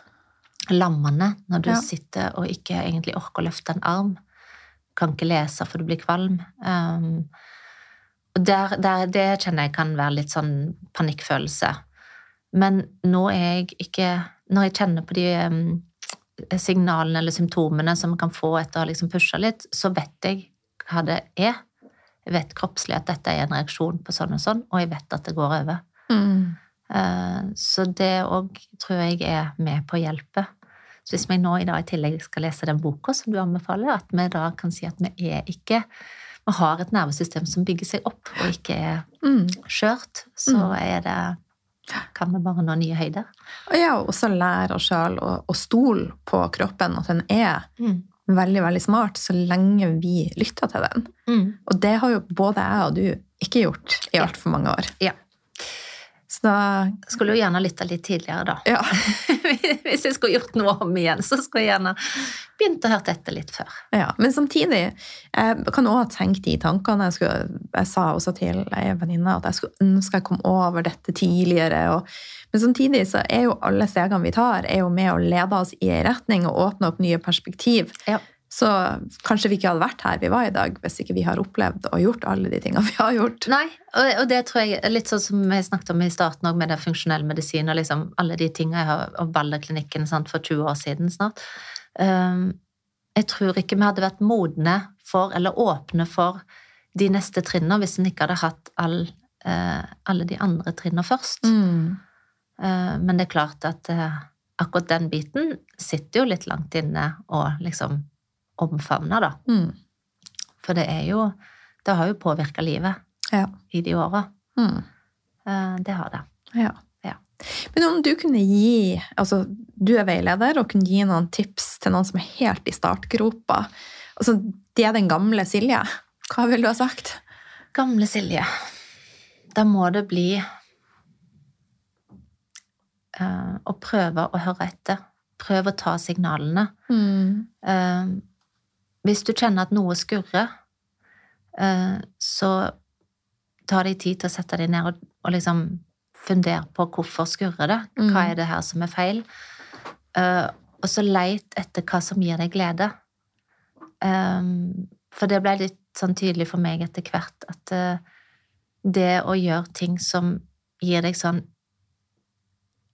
lammende når du Ja. sitter og ikke egentlig orker å løfte en arm. Kan ikke lese for du blir kvalm. Um, og der, der, det kjenner jeg kan være litt sånn panikkfølelse. Men nå er jeg ikke Når jeg kjenner på de um, signalene eller symptomene som man kan få etter å ha liksom pusha litt, så vet jeg hva det er. Jeg vet kroppslig at dette er en reaksjon på sånn og sånn, og jeg vet at det går over. Mm. Eh, Så det òg tror jeg er med på å hjelpe. Så hvis vi nå i dag i tillegg skal lese den boka som du anbefaler, at vi da kan si at vi er ikke Vi har et nervesystem som bygger seg opp, og ikke er Mm. skjørt, så er det Kan vi bare nå nye høyder. Og ja, og også lære oss sjøl å, å stole på kroppen, at den er veldig, veldig smart, så lenge vi lytter til den. Mm. Og det har jo både jeg og du ikke gjort i altfor mange år. Ja. Så da Skulle jo gjerne lytta litt tidligere, da. ja. Hvis jeg skulle gjort noe om igjen, så skulle jeg gjerne begynt å høre etter litt før. ja. Men samtidig, jeg kan ha tenkt de tankene. Jeg, skulle, jeg sa også til ei venninne at jeg skulle ønske jeg kom over dette tidligere. Og, men samtidig så er jo alle stegene vi tar, er jo med å lede oss i ei retning og åpne opp nye perspektiv. Ja. Så kanskje vi ikke hadde vært her vi var i dag hvis ikke vi har opplevd og gjort alle de tingene vi har gjort. Nei, og, og det tror jeg litt sånn som jeg snakket om i starten òg, med det funksjonell medisin og liksom alle de tingene jeg har og Balderklinikken sant, for 20 år siden snart. Um, jeg tror ikke vi hadde vært modne for, eller åpne for, de neste trinnene hvis en ikke hadde hatt all, uh, alle de andre trinnene først. Mm. Uh, men det er klart at uh, akkurat den biten sitter jo litt langt inne og liksom omfavner, da. Mm. For det er jo Det har jo påvirka livet Ja. i de åra. Mm. Eh, Det har det. Ja. Ja. Men om du kunne gi altså Du er veileder og kunne gi noen tips til noen som er helt i startgropa. Altså, det er den gamle Silje. Hva ville du ha sagt? Gamle Silje. Da må det bli uh, å prøve å høre etter. Prøv å ta signalene. Mm. Eh, hvis du kjenner at noe skurrer, eh, så ta deg tid til å sette deg ned og, og liksom fundere på hvorfor skurrer det. Hva Mm. er det her som er feil? Eh, og så leit etter hva som gir deg glede. Eh, for det ble litt sånn tydelig for meg etter hvert at eh, det å gjøre ting som gir deg sånn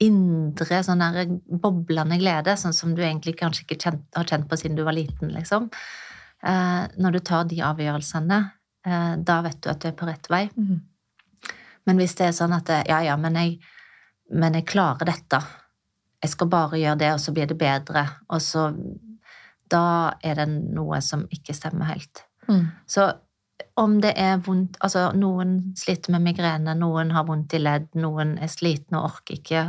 indre, sånn der boblende glede, sånn som du egentlig kanskje ikke kjent, har kjent på siden du var liten, liksom. Eh, når du tar de avgjørelsene, eh, da vet du at du er på rett vei. Mm. Men hvis det er sånn at ja, ja, men jeg, men jeg klarer dette, jeg skal bare gjøre det, og så blir det bedre, og så Da er det noe som ikke stemmer helt. Mm. Så om det er vondt Altså, noen sliter med migrene, noen har vondt i ledd, noen er slitne og orker ikke,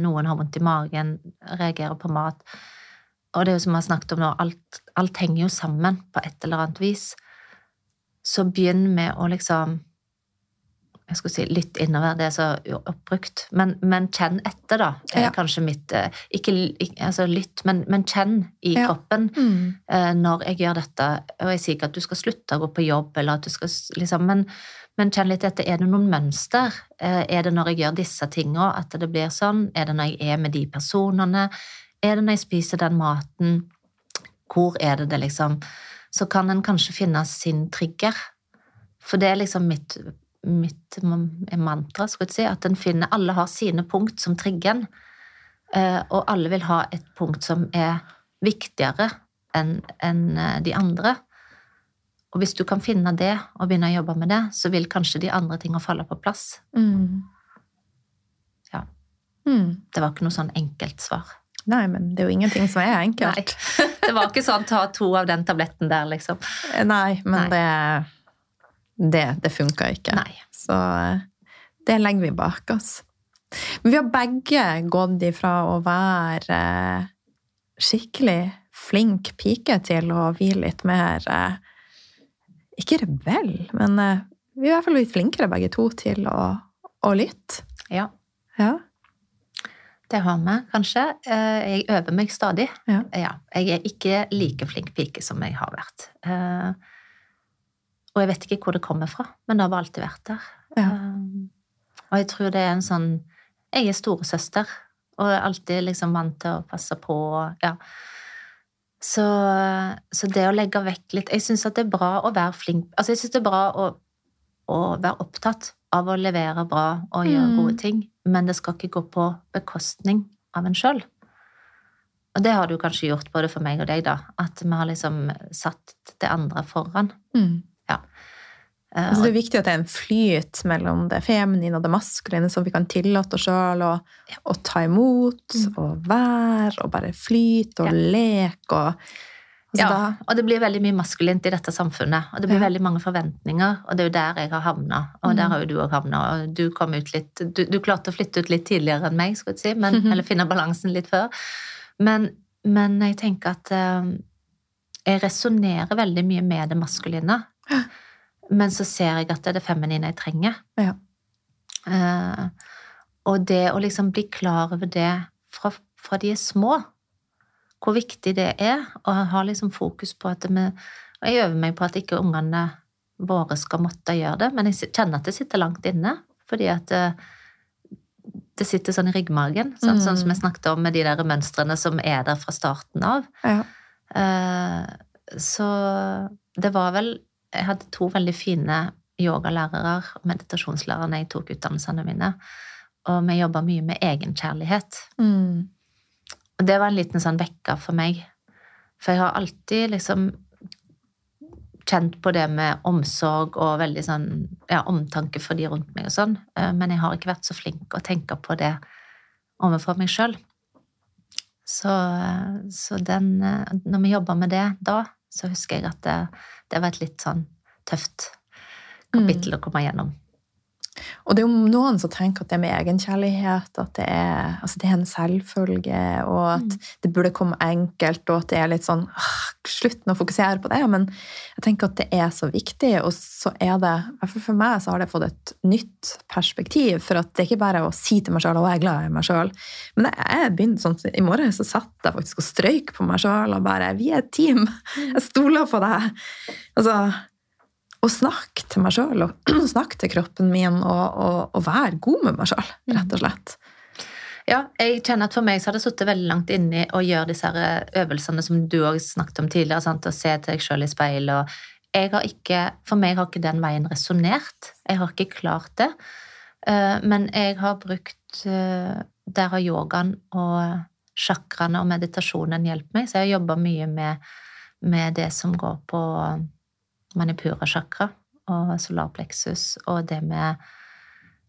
noen har vondt i magen, reagerer på mat. Og det er jo som vi har snakket om nå, alt, alt henger jo sammen på et eller annet vis. Så begynn med å liksom jeg skulle si lytt innover, det er så oppbrukt. Men, men kjenn etter, da. er Ja. kanskje mitt eh, Ikke, ikke altså lytt, men, men kjenn i Ja. kroppen Mm. eh, når jeg gjør dette. Og jeg sier ikke at du skal slutte å gå på jobb, eller at du skal liksom Men, men kjenn litt etter. Er det noen mønster? Eh, Er det når jeg gjør disse tingene at det blir sånn? Er det når jeg er med de personene? Er det når jeg spiser den maten? Hvor er det det, liksom? Så kan en kanskje finne sin trigger. For det er liksom mitt, mitt mantra, skulle jeg si, at en finner Alle har sine punkt som trigger en. Eh, og alle vil ha et punkt som er viktigere enn eh, de andre. Og hvis du kan finne det og begynne å jobbe med det, så vil kanskje de andre tingene falle på plass. Mm. Ja. Mm. Det var ikke noe sånn enkelt svar. Nei, men det er jo ingenting som er enkelt. Det var ikke sånn ta to av den tabletten der, liksom. Nei, men Nei. det Det, det funka ikke. Nei. Så eh, det legger vi bak oss. Men vi har begge gått ifra å være eh, skikkelig flink pike til å bli litt mer eh, Ikke rebell, men eh, vi er i hvert fall litt flinkere begge to til å, å lytte. Ja, Ja. det har vi kanskje. Eh, Jeg øver meg stadig. Ja. Jeg er ikke like flink pike som jeg har vært. Eh, Og jeg vet ikke hvor det kommer fra, men det har bare alltid vært der. Ja. Og jeg tror det er en sånn Jeg er storesøster, og er alltid liksom vant til å passe på. Ja. Så, så det å legge vekk litt Jeg syns det er bra å være flink Altså, jeg syns det er bra å, å være opptatt av å levere bra og gjøre Mm. gode ting, men det skal ikke gå på bekostning av en sjøl. Og det har du kanskje gjort både for meg og deg, da. At vi har liksom satt det andre foran. Mm. Eh, Altså, det er viktig at det er en flyt mellom det feminine og det maskuline, så vi kan tillate oss sjøl å, å ta imot Mm. og være og bare flyte og Ja. leke og altså, ja, da, og det blir veldig mye maskulint i dette samfunnet. Og det blir Ja. veldig mange forventninger, og det er jo der jeg har havna. Og Mm. der har jo du òg havna. Og du kom ut litt du, du klarte å flytte ut litt tidligere enn meg, skulle jeg si, men, Mhm. eller finne balansen litt før. Men, men jeg tenker at eh, jeg resonnerer veldig mye med det maskuline. Men så ser jeg at det er det feminine jeg trenger. Ja. Uh, og det å liksom bli klar over det fra, fra de er små, hvor viktig det er, og ha liksom fokus på at vi Og jeg øver meg på at ikke ungene våre skal måtte gjøre det, men jeg kjenner at det sitter langt inne, fordi at eh, det sitter sånn i ryggmargen, sånn, sånn som jeg snakket om med de der mønstrene som er der fra starten av. Ja. Uh, så det var vel Jeg hadde to veldig fine yogalærere og meditasjonslærere når jeg tok utdannelsene mine, og vi jobba mye med egenkjærlighet. Mm. Og det var en liten sånn vekker for meg. For jeg har alltid liksom kjent på det med omsorg og veldig sånn ja, omtanke for de rundt meg og sånn, eh, men jeg har ikke vært så flink å tenke på det overfor meg sjøl. Så, eh, så den eh, Når vi jobba med det da, så husker jeg at det, det var et litt sånn tøft kapittel å komme gjennom. Og det er jo noen som tenker at det med egenkjærlighet at det er, altså det er en selvfølge, og at Mm. det burde komme enkelt, og at det er litt sånn «Åh, Slutt å fokusere på det. Men jeg tenker at det er så viktig, og så er det i hvert fall For meg så har det fått et nytt perspektiv. For at det er ikke bare å si til meg sjøl at jeg er glad i meg sjøl. Men jeg, jeg begynte sånn, I morgen så satt jeg faktisk og strøyk på meg sjøl og bare Vi er et team. Jeg stoler på deg. Altså, å snakke til meg sjøl og snakke til kroppen min og, og, og være god med meg sjøl, rett og slett. Ja, jeg kjenner at for meg så har det sittet veldig langt inni å gjøre disse her øvelsene som du òg snakket om tidligere, sant? å se til deg sjøl i speilet. og jeg har ikke, For meg har ikke den veien resonnert. Jeg har ikke klart det. Eh, Men jeg har brukt eh, Der har yogaen og sjakraene og meditasjonen hjulpet meg, så jeg har jobba mye med, med det som går på manipura chakra og solarpleksus og det med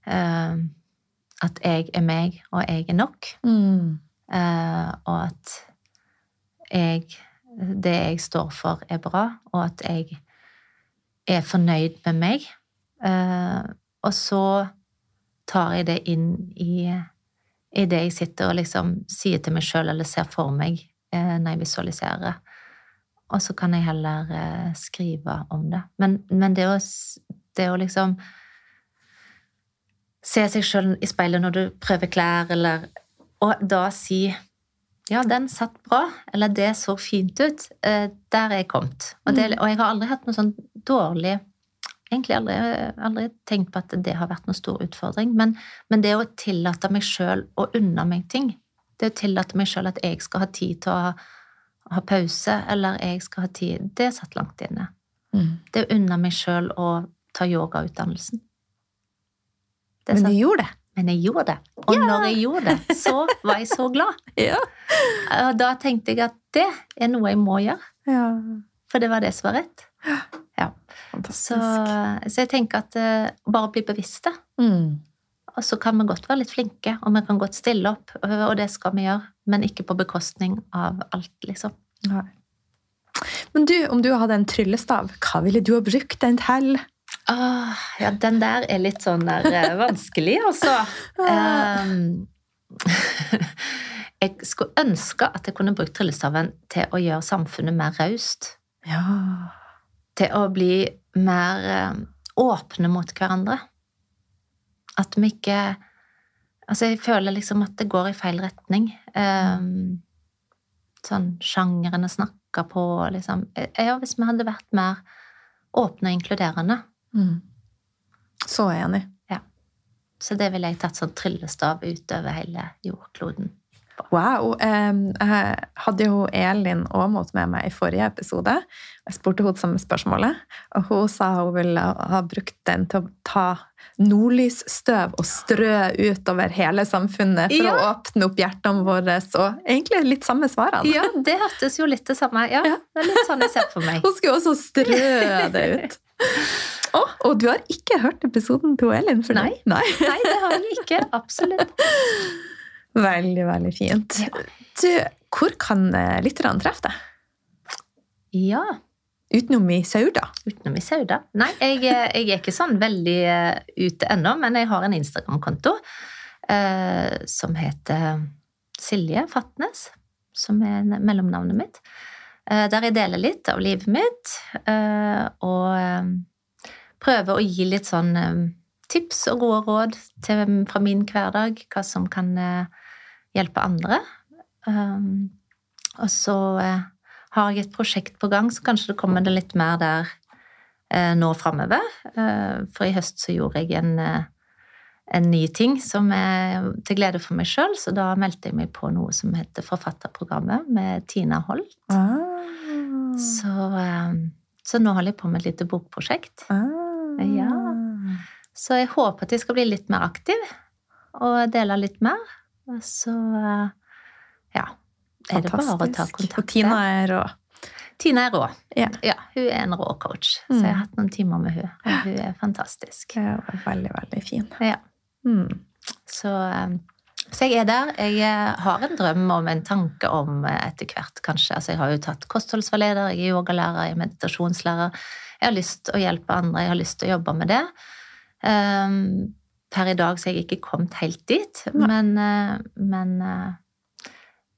eh, at jeg er meg, og jeg er nok. Mm. Eh, og at jeg Det jeg står for, er bra, og at jeg er fornøyd med meg. Eh, og så tar jeg det inn i, i det jeg sitter og liksom sier til meg sjøl eller ser for meg eh, når jeg visualiserer. Og så kan jeg heller eh, skrive om det. Men, men det, å, det å liksom se seg sjøl i speilet når du prøver klær, eller Og da si ja, den satt bra, eller det så fint ut. Eh, der er jeg kommet. Og, det, og jeg har aldri hatt noe sånn dårlig Egentlig aldri, aldri tenkt på at det har vært noen stor utfordring. Men, men det å tillate meg sjøl å unne meg ting, det å tillate meg sjøl at jeg skal ha tid til å ha, pause, eller jeg skal ha tid Det satt langt inne. Mm. Det å unne meg sjøl å ta yogautdannelsen. Det Men du gjorde det. men jeg gjorde det. Og når jeg gjorde det, så var jeg så glad. Ja. Og da tenkte jeg at det er noe jeg må gjøre, ja. for det var det som var rett. Ja. Så, så jeg tenker at uh, bare bli bevisste. Mm. Og så kan vi godt være litt flinke, og vi kan godt stille opp, og det skal vi gjøre, men ikke på bekostning av alt, liksom. Ja. Men du, om du hadde en tryllestav, hva ville du ha brukt den til? Åh, ja, den der er litt sånn der eh, vanskelig, altså. Um, jeg skulle ønske at jeg kunne brukt tryllestaven til å gjøre samfunnet mer raust. Ja. Til å bli mer eh, åpne mot hverandre. At vi ikke Altså, jeg føler liksom at det går i feil retning. Um, sånn sjangrene snakker på, liksom. Ja, hvis vi hadde vært mer åpne og inkluderende. Mm. Så enig. Så det ville jeg tatt sånn tryllestav utover hele jordkloden. Wow. jeg hadde jo Elin Aamodt med meg i forrige episode. Jeg spurte henne samme spørsmålet, og hun sa hun ville ha brukt den til å ta nordlysstøv og strø utover hele samfunnet for Ja. å åpne opp hjertene våre. Og egentlig litt samme svarene. Ja, det hørtes jo litt det samme. Ja, det er litt sånn jeg ser for meg. Hun skulle også strø det ut. Å, og du har ikke hørt episoden til Elin? For Nei. Nei. Nei, det har jeg ikke. Absolutt. Veldig, veldig fint. Du, hvor kan eh, lytterne treffe deg? Ja, Utenom i Sauda? utenom i Sauda. Nei, jeg, eh, jeg er ikke sånn veldig eh, ute ennå, men jeg har en Instagram-konto eh, som heter Silje Fatnes, som er mellomnavnet mitt. Eh, der jeg deler litt av livet mitt, eh, og prøver å gi litt sånn tips og gode råd til, fra min hverdag, hva som kan eh, hjelpe andre. Um, og så eh, har jeg et prosjekt på gang, så kanskje det kommer det litt mer der eh, nå framover. Eh, for i høst så gjorde jeg en, en ny ting som er til glede for meg sjøl, så da meldte jeg meg på noe som heter Forfatterprogrammet med Tina Holt. Ah. Så, så nå holder jeg på med et lite bokprosjekt. Ah. Ja. Så jeg håper at jeg skal bli litt mer aktiv og dele litt mer. Og så eh, ja, er det bare å ta kontakt. Og Tina er rå. Tina er rå. Ja. hun er en rå coach. Mm. Så jeg har hatt noen timer med hun, og hun er fantastisk. Ja, veldig, veldig fin. Ja. Mm. Så, eh, så jeg er der. Jeg eh, har en drøm om en tanke om etter hvert, kanskje. Altså, jeg har jo tatt kostholdsveileder, jeg er yogalærer, jeg er meditasjonslærer. Jeg har lyst til å hjelpe andre, jeg har lyst til å jobbe med det. Um, per i dag så er jeg ikke kommet helt dit, men, eh, men eh,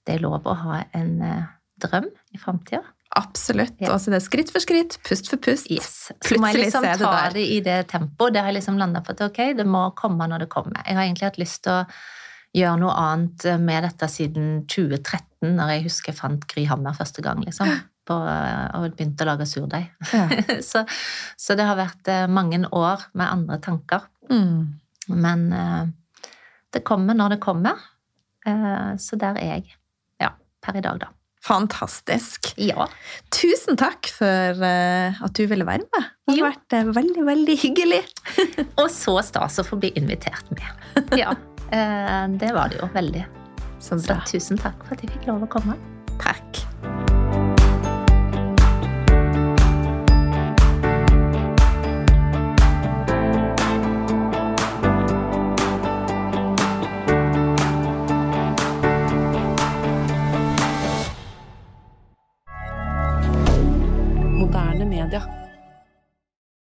det er lov å ha en eh, drøm i framtida. Absolutt. Ja. Og så det er skritt for skritt, pust for pust. Yes. Så må jeg liksom er det ta det i det tempoet. Det har jeg liksom landa på at ok, det må komme når det kommer. Jeg har egentlig hatt lyst til å gjøre noe annet med dette siden 2013, når jeg husker jeg fant Gry Hammer første gang, liksom. På, og begynte å lage surdeig. Ja. så, så det har vært mange år med andre tanker. Mm. Men eh, det kommer når det kommer. Eh, så der er jeg. Ja, per i dag, da. Fantastisk. Ja. Tusen takk for eh, at du ville være med. Det har vært veldig, veldig hyggelig. Og så stas å få bli invitert med. Ja, det var det jo veldig. Så Så tusen takk for at jeg fikk lov å komme. Takk.